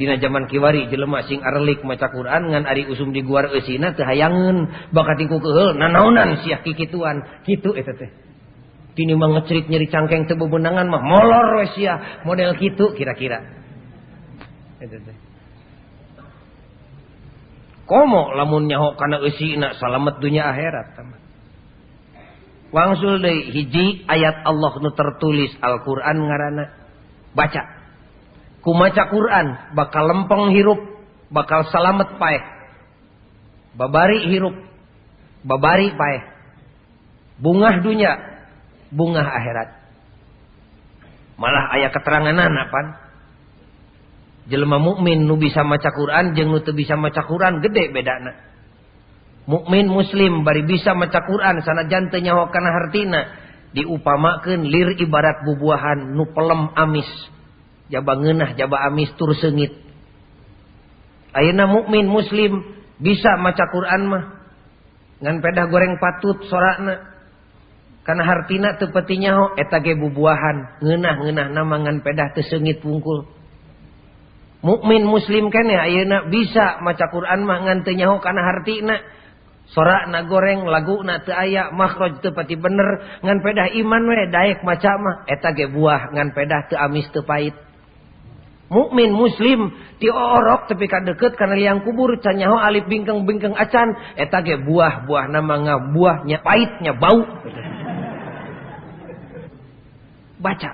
Dina zaman Kiwari jelemah sing Arlik maca Quran ngan Ari usum di guar Esina tehayangan bakatku kehel nanaunan siah kikituan. Gitu itu teh. Tini mah ngecerit nyeri cangkeng tebu benangan mah molor sia. Model gitu kira-kira. Itu teh. Komo lamun nyaho kana Esina salamet dunia akhirat teman wangsul deh hiji ayat Allah nu tertulis Al-Qur'an ngarana baca. Kumaca Quran bakal lempeng hirup bakal salamet paeh babari hirup babari paeh bungah dunia bungah akhirat. Malah ayat keterangan pan jelema mukmin nu bisa maca Quran jeung nu teu bisa maca Quran gede bedana. Mukmin muslim bari bisa maca Quran sanajan teu nyaho kana hartina diupamakan lir ibarat bubuahan nu pelem amis. Jaba ngeunah jaba amis tur seungit. Ayeuna mukmin muslim bisa maca Quran mah. Ngan pedah goreng patut sorana. Karena hartina teu peti nyaho eta ge bubuahan. Ngeunah-ngeunah nama ngan pedah teu seungit pungkul. Mukmin muslim keneh ayeuna bisa maca Quran mah ngan teu nyaho kana hartina. Sorakna goreng laguna teu aya makhraj teu pati bener. Ngan pedah iman we daek maca mah. Eta ge buah ngan pedah teu amis teu pait mukmin muslim ti orok tapi ka deukeut kana liang kubur can nyaho alif bingkeng-bingkeng acan. Eta ge buah-buah nama ngabuahnya pahitnya bau. Baca.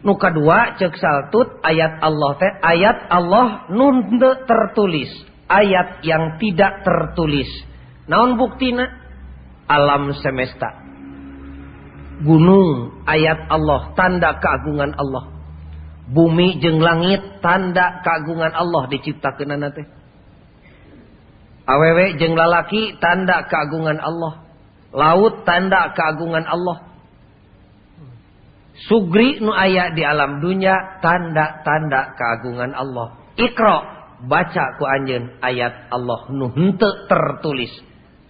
Nuka dua cek saltut ayat Allah teh ayat Allah nun tertulis ayat yang tidak tertulis. Naon buktina? Alam semesta. Gunung ayat Allah tanda keagungan Allah. Bumi jeng langit tanda keagungan Allah diciptakan teh. Awewe jeng lalaki tanda keagungan Allah. Laut tanda keagungan Allah. Sugri nu aya di alam dunia tanda-tanda keagungan Allah. Ikra baca ku anjeun ayat Allah nu henteu tertulis.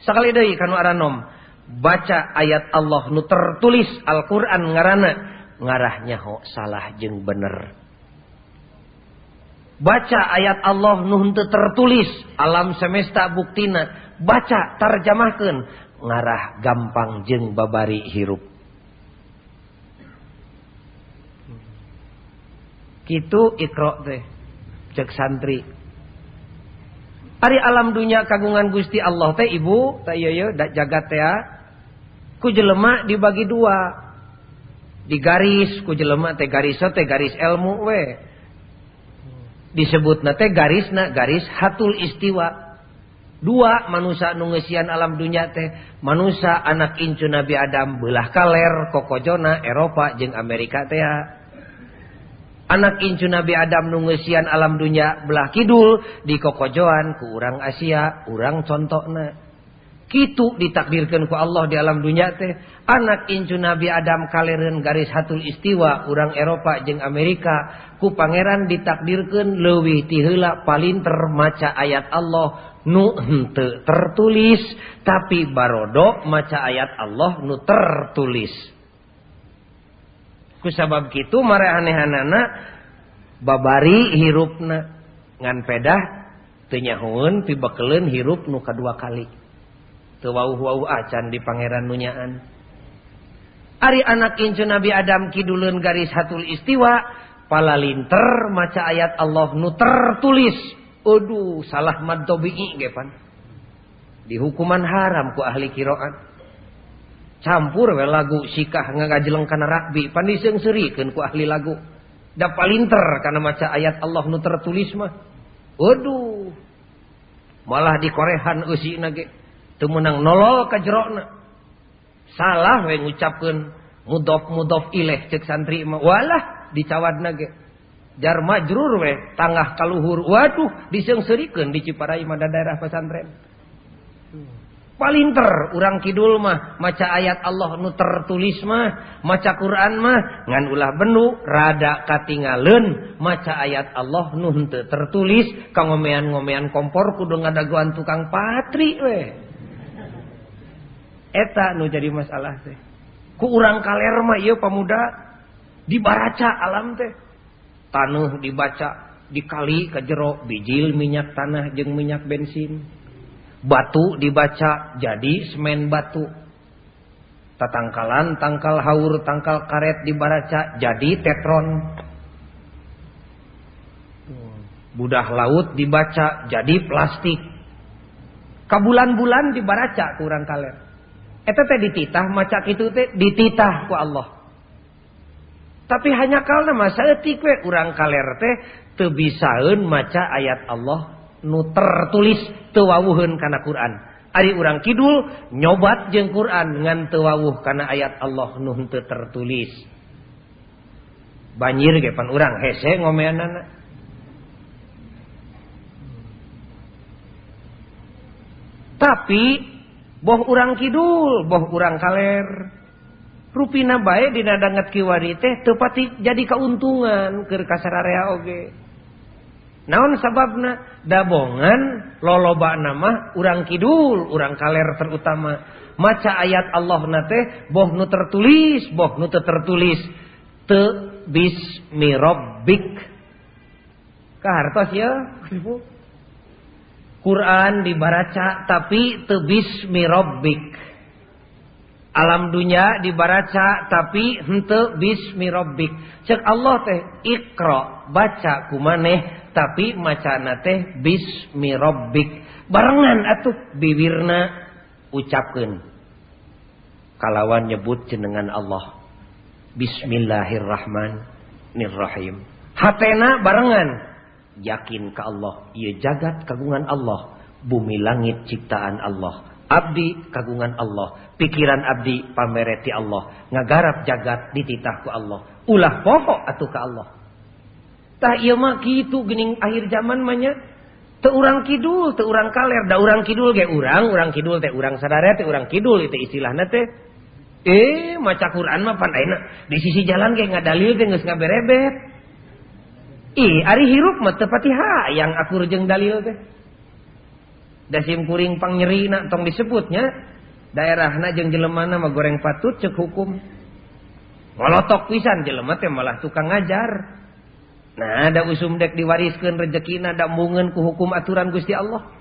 Sakali deui kanu aranom baca ayat Allah nu tertulis Al-Qur'an ngarahnya ho salah jeung bener. Baca ayat Allah nu henteu tertulis alam semesta buktina baca tarjamahkeun ngarah gampang jeung babari hirup. Itu ikro teh. Cek santri. Ari alam dunia kagungan Gusti Allah teh ibu, teh iya iya dak jagat teh. Ku jelema dibagi dua. Di garis ku jelema teh garis teh garis ilmu we. Disebut teh garisna garis hatul istiwa. Dua manusia nungesian alam dunia teh manusia anak incu Nabi Adam belah kaler kokojona Eropa jeng Amerika teh anak incu Nabi Adam nungesian alam dunia belah kidul di kokojoan ku urang Asia urang contohna kitu ditakdirkan ku Allah di alam dunia teh. Anak incu Nabi Adam kaleren garis hatul istiwa urang Eropa jeng Amerika. Ku pangeran ditakdirkan leuwih ti heula palinter maca ayat Allah. Nu henteu tertulis tapi barodo maca ayat Allah nu tertulis kusabab gitu marehanehhanana babari hirupna. Ngan pedah tenyahun pibakelen hirup nuka dua kali. Tewau-wau acan di pangeran nunyaan Ari anak incu Nabi Adam kidulun garis hatul istiwa pala linter maca ayat Allah nu tertulis. Aduh salah mad gepan. Di hukuman haram ku ahli kiroan campur we lagu sikah ngagajleng kana rakbi pan seurikeun ku ahli lagu. Da palinter kana maca ayat Allah nu tertulis mah. Waduh. Malah dikorehan eusi nage teu meunang nolol ka jerona salah we ngucapkeun mudof mudof ilaih cek santri mah. Walah dicawadna ge. Jar majrur we tangah kaluhur. Waduh diseungseurikeun di Ciparai mah daerah pesantren. hmm. palinter urang Kidul mah maca ayat Allah nu tertulis mah maca Quran mah ngan ulah benu rada katingalen maca ayat Allah nu henteu tertulis kangomean-ngomean kompor kudu ngadaguan tukang patri we eta nu jadi masalah teh. Ku urang kaler mah ieu pamuda dibaraca alam teh. Tanuh dibaca dikali ke jero bijil minyak tanah jeung minyak bensin. Batu dibaca jadi semen batu. Tatangkalan tangkal haur tangkal karet dibaca jadi tetron. Budah laut dibaca jadi plastik. Kabulan-bulan dibaca kurang kalet eta teh dititah maca itu teh dititah ku Allah. Tapi hanya kalna masa etik we urang kaler teh tebisaun maca ayat Allah nu tertulis tewawuhun karena Quran. Ari urang Kidul nyobat jeng Quran ngan tewawuh karena ayat Allah nu teu tertulis. Banjir ge pan urang hese ngomeanana. Tapi boh urang Kidul boh urang kaler. Rupina bae dina danget kiwari teh tepati jadi kauntungan keur kasararea oge. Naon sababna? Dabongan loloba nama urang kidul urang kaler terutama. Maca ayat Allah nate boh nu tertulis boh nu tertulis. Te bismi rabbik. Kahartos ya Quran dibaca tapi te bismi rabbik alam dunia dibaraca tapi hente bismi rabbik. Cek Allah teh ikra baca kumaneh tapi macana teh bismi rabbik. Barengan atuh bibirna ucapkeun. Kalawan nyebut jenengan Allah. Bismillahirrahmanirrahim. Hatena barengan. Yakin ke Allah. Ieu jagat kagungan Allah. Bumi langit ciptaan Allah abdi kagungan Allah. Pikiran abdi pamereti Allah. Ngagarap jagat dititah ku Allah. Ulah pokok atuh ke Allah. Tah ieu mah kitu geuning akhir zaman mah nya. Teu urang kidul teu urang kaler. Da urang kidul ge urang urang kidul teh urang sadaya teh urang kidul itu istilahna teh. Eh maca Quran mah pan ayeuna di sisi jalan ge ngadalil ge geus ngaberebet. Ih ari hirup mah teu hayang akur jeung dalil teh dasim kuring pangnyerina tong disebutnya. Daerah jeung jelemana mah goreng patut cek hukum. Ngolotok pisan jelema teh malah tukang ngajar. Nah ada usum dek diwariskan rejekina ada mungen ku hukum aturan Gusti Allah.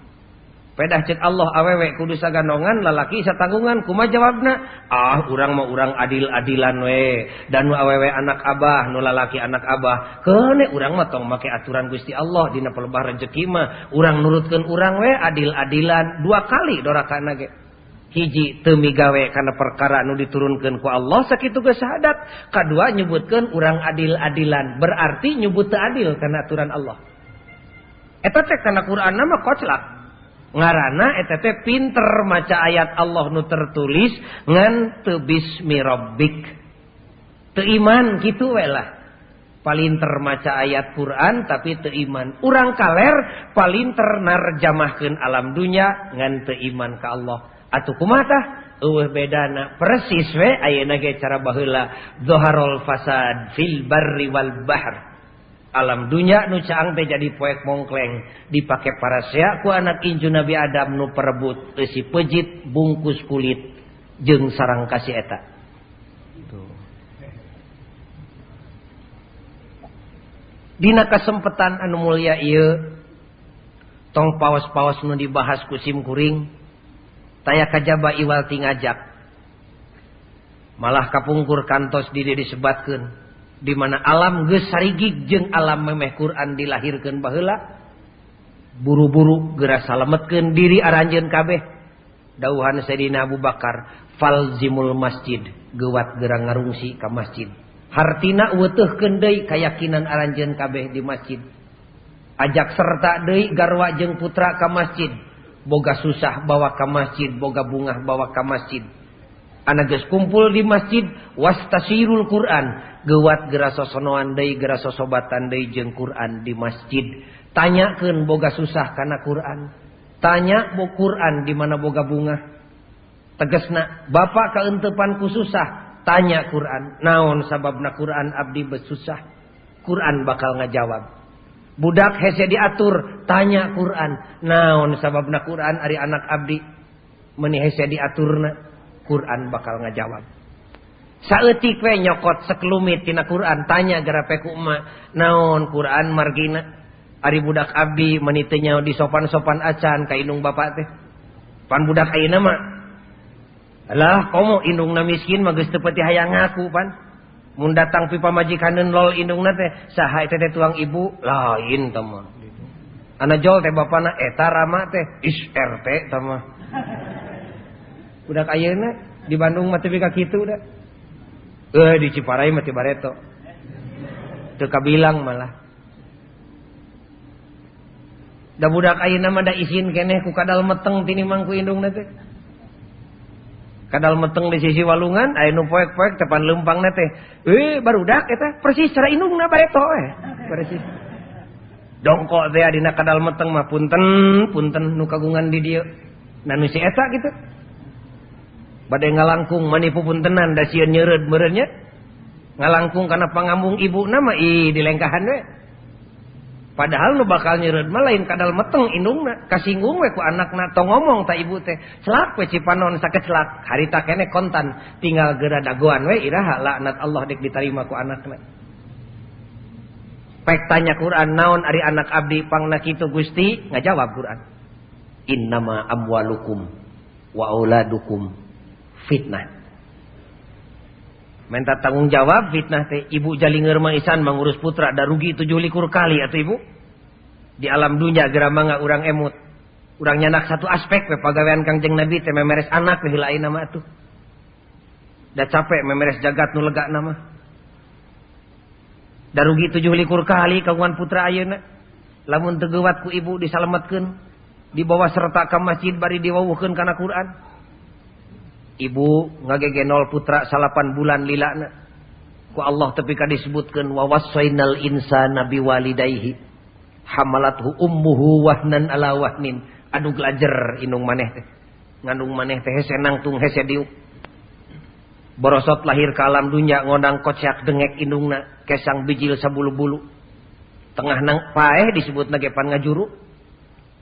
pedah cet Allah awewe kudu sagandongan lalaki satanggungan kuma jawabna? Ah urang mau urang adil-adilan we. Dan nu awewe anak Abah nu lalaki anak Abah kene urang matong make aturan Gusti Allah dina pelebah rezeki mah. Urang nurutkeun urang we adil-adilan. Dua kali dorakana ge hiji temigawe karena perkara nu diturunkan ku Allah sakitu ke syahadat. Kedua nyebutkan urang adil-adilan berarti nyebut adil karena aturan Allah. Eta teh kana Quran nama koclak. ngarana teh pinter maca ayat Allah nu tertulis ngan tebismirobik keiman gitu welah palinter maca ayat Quran tapi teiman urang kaler palinter narjamahkeun alam dunya ngan teiman ke Allah. Atau kumata eueuh bedana persis we ayeuna ge cara baheula. Zaharul fasad fil barri wal bahr. alam dunya nu caang teh jadi poek mongkleng. Dipake para seaku anak Inju Nabi Adam nu perebut si pejit bungkus kulit jeng sarang kasih eta. Dina kesempatan anu mulia ieu tong pawas-pawas nu dibahas kusim kuring taya kajaba iwal tingajak. Malah kapungkur kantos diri disebatkan di mana alam gesarigi jeung alam memeh Quran dilahirkan baheula buru-buru geura salametkeun diri aranjen kabeh. Dauhan Sayyidina Abu Bakar falzimul masjid gewat gerang ngarungsi ka masjid. Hartina weteuh kendai kayakinan aranjen kabeh di masjid. Ajak serta Dei garwa jeung putra ka masjid. Boga susah bawa ka masjid boga bungah bawa ka masjid. Anages kumpul di masjid wastasirul Quran gewat gerasosonoan deui gerasosobatan deui jeung Quran di masjid. Tanyakeun boga susah kana Quran. Tanya bo Quran di mana boga bunga. Tegesna bapak kaentepan ku susah? Tanya Quran. Naon sababna Quran abdi besusah Quran bakal ngajawab. Budak hese diatur. Tanya Quran. Naon sababna Quran ari anak abdi? Meni hese diaturna Quran bakal ngajawab. saeutik we nyokot sekelumit tina Quran tanya garape ku emak naon Quran margina? Ari budak abdi teu di sopan-sopan acan ka indung bapak teh. Pan budak ayeuna mah alah komo indungna miskin mah geus teu pati hayang ngaku pan. Mun datang pipa pamajikaneun lol indungna teh saha eta teh tuang ibu? Lain teh mah. Ana jol teh bapana eh, eta rama teh. Is RT teh mah. Budak ayeuna di Bandung mah teu ka kitu da eh di Ciparai mati bareto. Teu kabilang malah. Da budak ayeuna mah da izin keneh ku kadal meteng tini mangku indung teh kadal meteng di sisi walungan aya nu poek-poek tepan lempang teh eh barudak eta persis cara indungna bareto eh. Persis. Dongkok teh dina kadal meteng mah punten punten nu kagungan di dieu. Nanu si eta gitu. Badai ngalangkung manipu puntenan da sieun nyeureud meureunnya ngalangkung kana pangambung ibu nama i di lengkahan we. Padahal nu bakal nyeureud mah lain kadal meteng indungna kasinggung we ku anakna tong ngomong ta ibu teh. Celak we cipanon sakecelak harita kene kontan tinggal geura dagoan we iraha laknat Allah dek diterima ku anakna pek tanya Quran naon ari anak abdi pangna kitu Gusti? Ngajawab Quran. Innama amwalukum wa auladukum fitnah. Minta tanggung jawab fitnah teh. Ibu jalinger maisan mengurus putra da rugi tujuh likur kali atau ibu. Di alam dunia gerama nggak urang emut. Urang nyanak satu aspek we pagawean kangjeng nabi teh memeres anak we lain nama tuh dah capek memeres jagat nu lega nama. Da rugi tujuh likur kali kagungan putra ayeuna. Lamun tegewat ku ibu disalametkeun dibawa serta ke masjid bari diwawuhkeun kana Quran. Ibu ngagegenol putra salapan bulan lilana. Ku Allah tapi ka disebutkan wa wasainal insana biwalidayhi hamalathu ummuhu wahnan ala wahnin. Adu glajer inung maneh teh. Ngandung maneh teh hese nangtung hese diuk. Borosot lahir ke alam dunya ngodang kocak dengek indungna kesang bijil sabulu-bulu. Tengah nang paeh disebut nagepan ngajuru.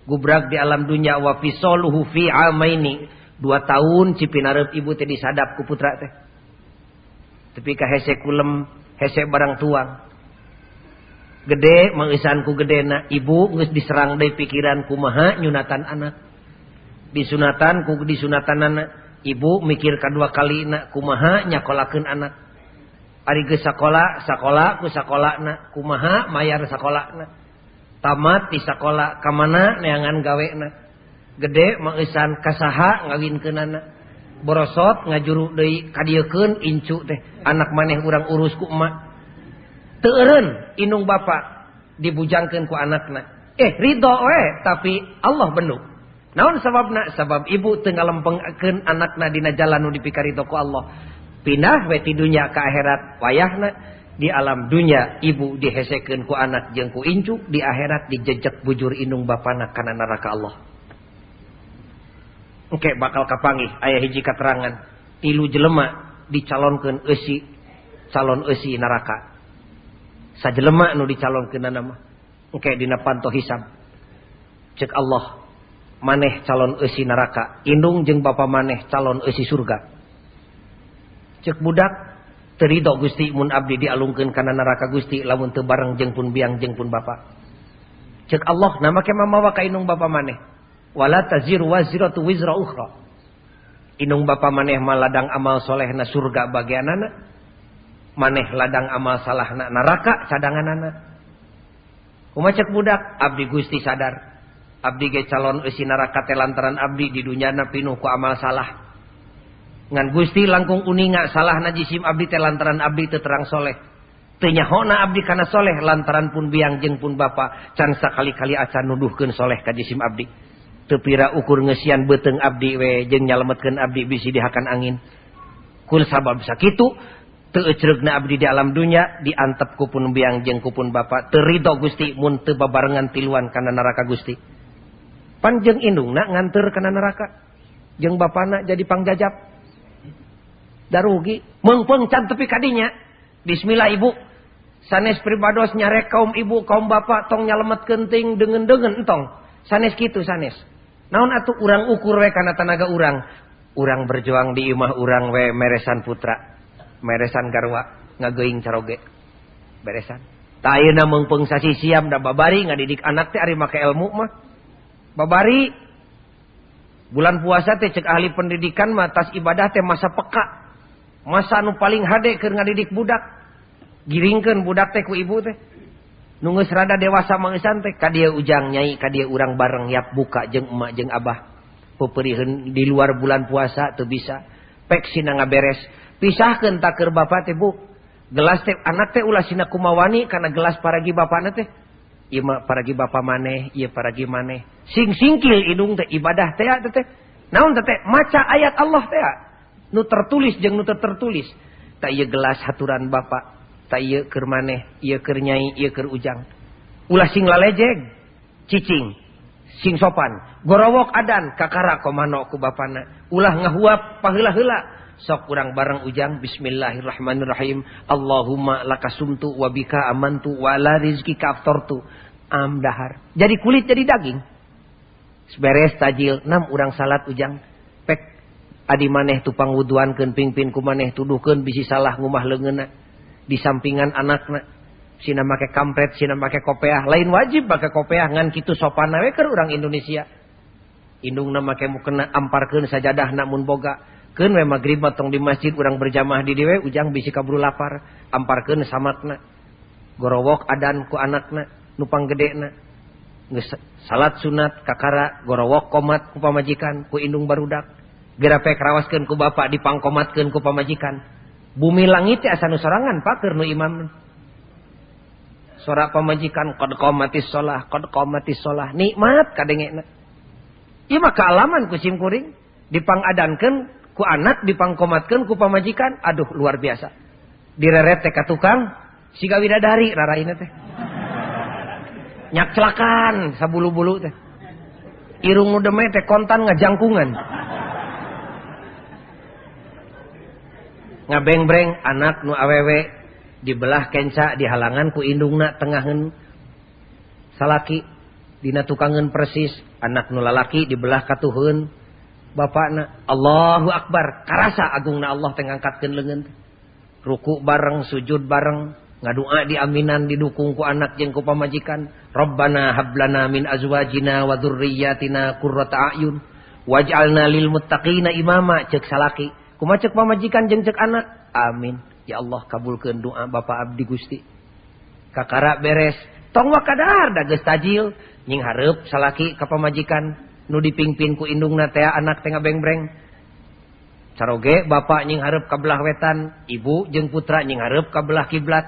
Gubrak di alam dunya wa fisoluhu fi amaini dua tahun Cipinarep ibu teh disadap ku putra teh. Tapi ka hese kulem hese barang tuang. Gede mengisanku gedena ibu nges diserang dari pikiran kumaha nyunatan anak. Disunatan ku disunatan anak. Ibu mikir kedua kalina kumaha nyakolakeun anak. Ari geus sakola sakola ku sakolana kumaha mayar sakolana tamat di sakola kamana neangan gawena gede mengisan kasaha ngawin ke nana borosot ngajuru dari kadiakan incu teh. Anak maneh urang urus ku emak. Teeren inung bapak dibujangkan ku anakna. Eh ridho we tapi Allah benuk naon sababna? Sabab ibu tengah lempengkan anakna dina jalan nu dipikari ku Allah. Pindah we ti dunya ke akhirat wayahna. Di alam dunya ibu dihesekeun ku anak jeung ku incu. Di akhirat dijejek bujur inung bapana kana neraka Allah. Oke bakal kapangi ayah hiji katerangan. Tilu jelema dicalonkan esi calon esi neraka. Sajelema nu dicalonkan nama. Oke dina panto hisab. Cek Allah maneh calon esi neraka. Indung jeng bapa maneh calon esi surga. Cek budak terido Gusti mun abdi dialungkeun kana neraka Gusti lamun teu bareng jeung pun biang jeung pun bapa. Cek Allah nama ke mamawa ka indung bapa maneh. wala taziru waziratu wizra ukhra. Inung bapa maneh maladang amal solehna surga bagianana. Maneh ladang amal salahna neraka cadanganana kumaha Kumacek budak, abdi gusti sadar. Abdi ge calon eusi neraka telantaran abdi di dunyana pinuh ku amal salah. Ngan gusti langkung uninga salah na jisim abdi telantaran abdi teu terang soleh. Tenyahona abdi kana soleh lantaran pun biang jeung pun bapa. can sakali-kali acan nuduhkeun soleh kajisim abdi. tepira ukur ngesian beteng abdi we jeng nyalametkan abdi bisi dihakan angin. Kul sabab sakitu tecerna abdi di alam dunya diantep kupun biang jeng kupun bapak terido gusti mun teu babarengan tiluan kana neraka gusti. Panjeng indungna nganter kana neraka. Jeng bapana jadi pangjajab darugi. Meungpeung can tepi kadinya. Bismillah ibu. Sanes pribados nyarek kaum ibu kaum bapak tong nyalametkeun ting dengen-dengen entong. Sanes kitu sanes. naon atuh urang ukur we kana tanaga urang? Urang berjuang di imah urang we meresan putra meresan garwa ngageuing caroge beresan. Tayeuna mengpengsasi siam da babari ngadidik anak teh ari make ilmu mah. Babari bulan puasa teh cek ahli pendidikan mah tas ibadah teh masa peka. Masa anu paling hade keur ngadidik budak. Giringkeun budak teh ku ibu teh. nunggus rada dewasa mangesan teh ka dia ujang nyai ka dia urang bareng yap buka jeng emak jeng abah. Peperihan di luar bulan puasa tuh bisa. Pek sina ngaberes. Pisahkeun pisah bapak teh bu. Gelas teh anak teh ulah sina kumawani karena gelas paragi bapak teh. Ima paragi bapak maneh iya paragi maneh. Sing singkil hidung teh ibadah teh teh. Naon teh maca ayat Allah teh nu tertulis jeng nu tertulis. Tak iya gelas haturan bapak Tak iya keur maneh, iya keur nyai, iya keur ujang. Ulah sing lalejeg. Cicing. Sing sopan. Gorowok adan kakara komano ku bapana. Ulah ngahuap paheula-heula sok kurang bareng ujang bismillahirrahmanirrahim Allahumma lakasumtu wabika amantu wala rizkika aftortu amdahar jadi kulit jadi daging beres tajil enam orang salat ujang pek adi maneh tupang wuduan ken pingpin ku maneh tuduhkeun bisi salah ngumah leungeunna di sampingan anakna. Sina make kampret Sina make kopeah. Lain wajib pakai kopeah ngan kitu sopan we keur urang Indonesia. Indungna make mukena amparkeun sajadah namun boga. Keun we magrib tong di masjid urang berjamaah di dewe ujang bisi kaburu lapar. Amparkeun samatna. Gorowok adan ku anakna nupang panggedena geus salat sunat kakara gorowok komat ku pamajikan ku indung barudak. Gerape rawaskan ku bapak dipangkomatkeun ku pamajikan. Bumi langit teh asa sorangan pakeur nu imam. Sora pamajikan qad qamatis shalah qad qamatis shalah. Nikmat kadengena. Ieu mah kaalaman ku simkuring dipangadankeun ku anak dipangkomatkan ku pamajikan. Aduh luar biasa. Direret teh ka tukang siga widadari rara ini teh. Nyak celakan sabulu-bulu teh. Irung nu teh kontan ngajangkungan ngabengbreng anak nu awewe dibelah kenca dihalangan ku indungna tengahen. Salaki dina tukangan persis anak nu lalaki dibelah katuhun bapakna Allahu Akbar karasa agungna Allah tengangkatkan lengan. Ruku bareng sujud bareng ngadua di aminan didukung ku anak jeung ku pamajikan. Rabbana hablana min azwajina wa dzurriyyatina qurrata a'yun waj'alna lil muttaqina imama cek salaki. Kumaha cek pamajikan jeung cek anak. Amin. Ya Allah kabulkeun doa Bapak abdi Gusti. Kakara beres. Tong wakadar da geus tajil. Nying hareup salaki ka pamajikan. Nu dipingpin ku indungna teh anak tengah bengbreng caroge bapak nying hareup ka belah wetan. Ibu jeung putra nying hareup ka belah kiblat.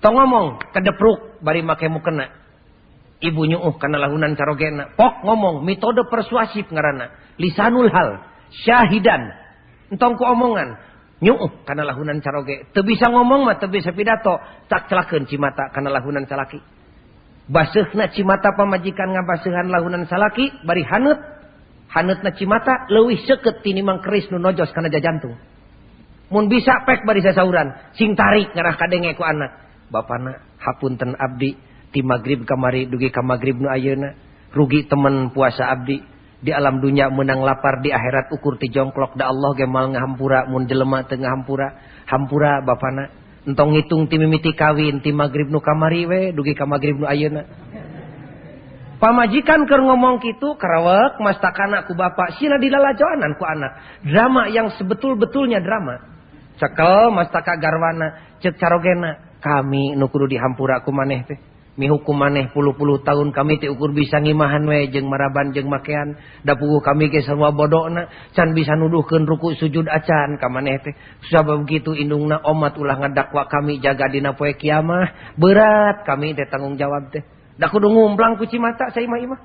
Tong ngomong kedepruk bari make mukena ibu nyuuh kana lahunan carogena pok ngomong metode persuasif ngaranna lisanul hal syahidan entong ku omongan. Nyuuh kana lahunan caroge. Teu bisa ngomong mah teu bisa pidato. Tak celakeun cimata kana lahunan salaki. Baseuhna cimata pamajikan ngabaseuhan lahunan salaki bari haneut haneutna cimata leuwih seukeut tinimang keris nu nojos kana jajantung. Mun bisa pek bari sasauran. Sing tarik ngarah kadenge ku anak. Bapana hapunten abdi. Ti magrib kamari dugi ka magrib nu ayeuna. Rugi temen puasa abdi. Di alam dunia menang lapar di akhirat ukur ti jongklok. Da Allah gemal ngahampura mun jelema teu ngahampura hampura bapana. Entong ngitung ti mimiti kawin ti magrib nu kamari we dugi ka magrib nu ayeuna. Pamajikan keur ngomong kitu karawek mastakana ku bapak sila dilalajoanan ku anak. Drama yang sebetul-betulnya drama. Cekel mastaka garwana cek carogena kami nu kudu dihampura ku maneh teh mihukum maneh puluh-puluh tahun kami diukur bisa ngimahan we jeung maraban jeung makean. Da puguh kami ge sarua bodona can bisa nuduhkeun ruku sujud acan ka maneh teh. Sabab begitu indungna omat ulah ngadakwa kami jaga dina poe kiamah berat kami teh tanggung jawab teh. Da kudu ngumplang ku cimata saya mah imah.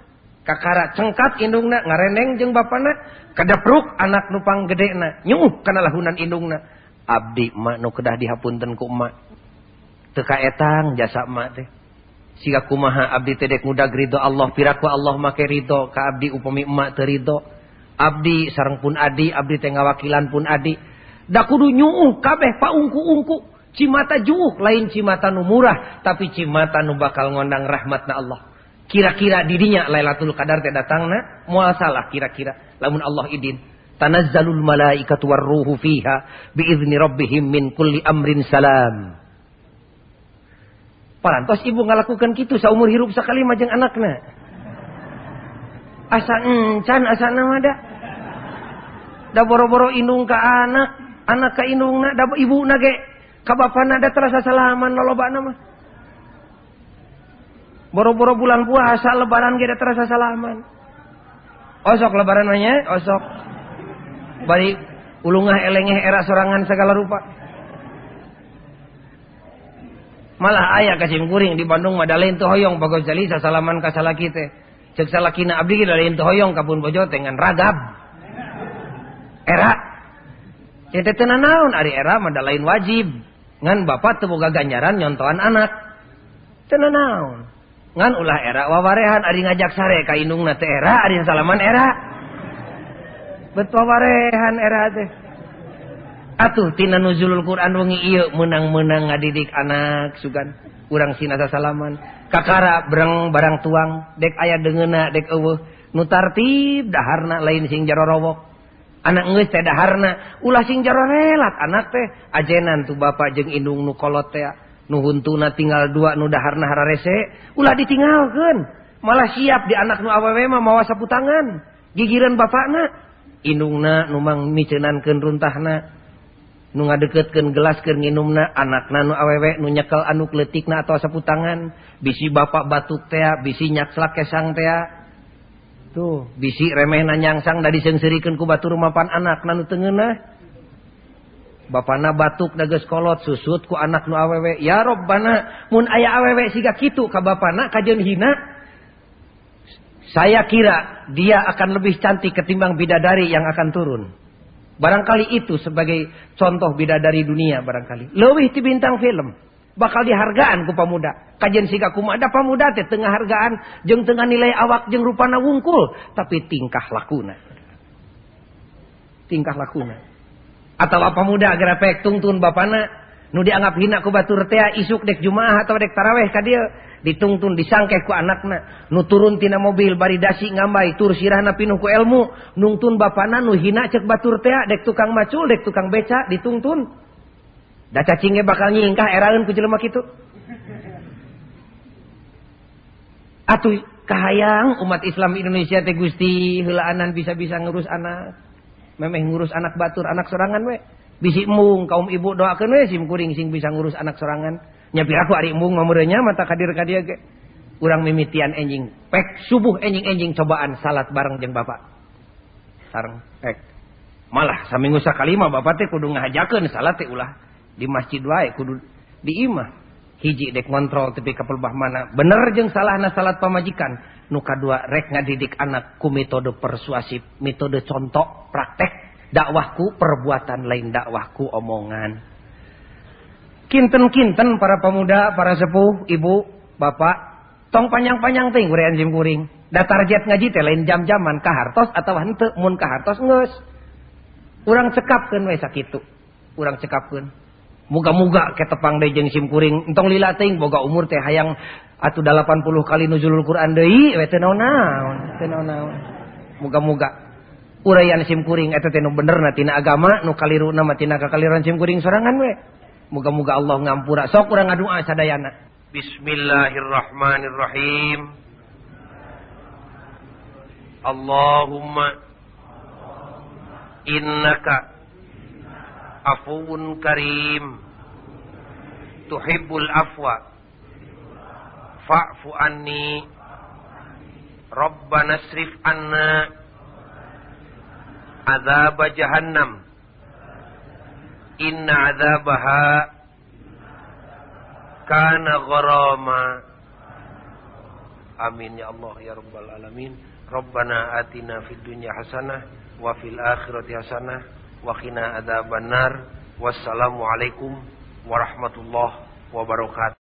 Kakara cengkat indungna ngareneng jeung bapana kadapruk anak nupang gedena nyuh kana lahunan indungna. Abdi mak nu kedah dihapunten ku emak teu kaetang jasa emak teh. Siga kumaha abdi tedek muda ridho Allah piraku Allah make ridho ka abdi upami emak teu ridho. Abdi sareng pun adi, abdi teh wakilan pun adi. Da kudu nyuuh kabeh paungku-ungku. Cimata juuh lain cimata nu murah, tapi cimata nu bakal ngondang rahmatna Allah. Kira-kira didinya Lailatul Qadar teh datangna moal salah kira-kira lamun Allah idin. Tanazzalul malaikatu warruhu fiha biizni rabbihim min kulli amrin salam. parantos ibu ngalakukan gitu seumur hirup sekali majeng anaknya asa encan asa nama da. Da boro-boro indung ka anak anak ka indungna, da ibu na ge. Ka bapana da terasa salaman lolobana nama. Boro-boro bulan puasa lebaran ge da terasa salaman. Osok lebaran mah osok. Bari ulungah elengeh era sorangan segala rupa. malah ayah kacingkuring di Bandung madalain tuh hoyong bagus jali salaman salaki teh. cek salakina abdi dalain tuh hoyong kabun bojo teh ngan ragab. Era. Eta teu naon ari era madalain wajib. Ngan bapak teu boga ganjaran nyontohan anak. Teu naon ngan ulah era wawarehan ari ngajak sare ka indungna teh era ari salaman era. Bet wawarehan era teh. atuhtina nuzulul Quran wengi ieu menang-menang ngadidik anak sugan. Urang sinasa salaman kakara bereng barang tuang. Dek aya deungeuna dek eueuh. Nu tartib daharna lain sing jarorowok. Anak geus teh daharna. Ulah sing jarorelat anak teh. Ajenan tuh bapak jeung indung nu kolot teh. Nu huntuna tinggal dua nu daharna hararese. Ulah ditinggalkeun. Malah siap di anak nu awewe mah mawa saputangan. Gigireun gigiran bapakna. Indungna numang miceunankeun runtahna. nu ngadeketkeun gelas keur nginumna anakna nu awewe nu nyekel anuk kletikna atawa atau bisi bapak batuk tea bisi nyakslak kesang tea. Tuh bisi remeh nyangsang da diseungseurikeun ku batur mapan anakna nu teu ngeunah Bapana batuk dages kolot susut ku anak nu awewe. Ya robbana mun aya awewe siga kitu ka bapana kajeun hina? Saya kira dia akan lebih cantik ketimbang bidadari yang akan turun. Barangkali itu sebagai contoh bidadari dunia barangkali. Lebih ti bintang film. Bakal dihargaan ku pemuda. Kajian siga ada pemuda teh tengah hargaan. Jeng tengah nilai awak jeng rupana wungkul. Tapi tingkah lakuna. Tingkah lakuna. Atau apa muda agar pek tungtun bapana. Nu dianggap hina ku batur teh isuk dek jumaah atau dek taraweh ka dia ditungtun disangkeh ku anakna. Nu turun tina mobil bari dasi ngambai tur sirahna pinuh ku elmu. Nungtun bapana nu hina cek batur tea dek tukang macul dek tukang beca ditungtun. Da cacinge bakal nyingkah eraeun ku jelema kitu. Atuh kahayang umat Islam Indonesia teh Gusti heulaanan bisa-bisa ngurus anak. Memeh ngurus anak batur anak sorangan we. Bisi mung kaum ibu doakeun we sim kuring sing bisa ngurus anak sorangan. Nyapi aku ari embung mamurenya mata kadir kadia ge urang mimitian enjing pek subuh enjing-enjing cobaan salat bareng jeung bapak. Sareng pek. Malah saminggu sakali mah bapak teh kudu ngahajakeun salat teh ulah. Di masjid wae kudu di imah. Hiji dek kontrol tapi kapelbah mana. Bener jeung salahna salat pamajikan. Nu kadua rek ngadidik anak ku metode persuasif metode contoh praktek dakwahku perbuatan lain dakwahku omongan kinten-kinten para pemuda para sepuh ibu bapak tong panjang-panjang ting kurian jim kuring. Da target ngaji teh lain jam-jaman ka hartos atau henteu mun ka hartos geus urang cekapkeun we sakitu. Urang cekapkeun. Muga-muga ketepang deui jeung sim kuring. Entong lila ting boga umur teh hayang atuh 80 kali nuzulul Quran deui we teu naon-naon teu naon-naon. Muga-muga. Uraian sim kuring eta teh nu benerna tina agama nu kaliruna mah tina kakaliran sim kuring sorangan we. Moga-moga Allah ngampura. Sok urang ngadua sadayana. Bismillahirrahmanirrahim. Allahumma innaka afuun karim tuhibbul afwa fa'fu anni rabbana srif anna azab jahannam inna azabaha kana gharama. Amin ya Allah ya rabbal alamin. Rabbana atina fid dunya hasanah wa fil akhirati hasanah wa qina adzabannar. Wassalamu alaikum warahmatullahi wabarakatuh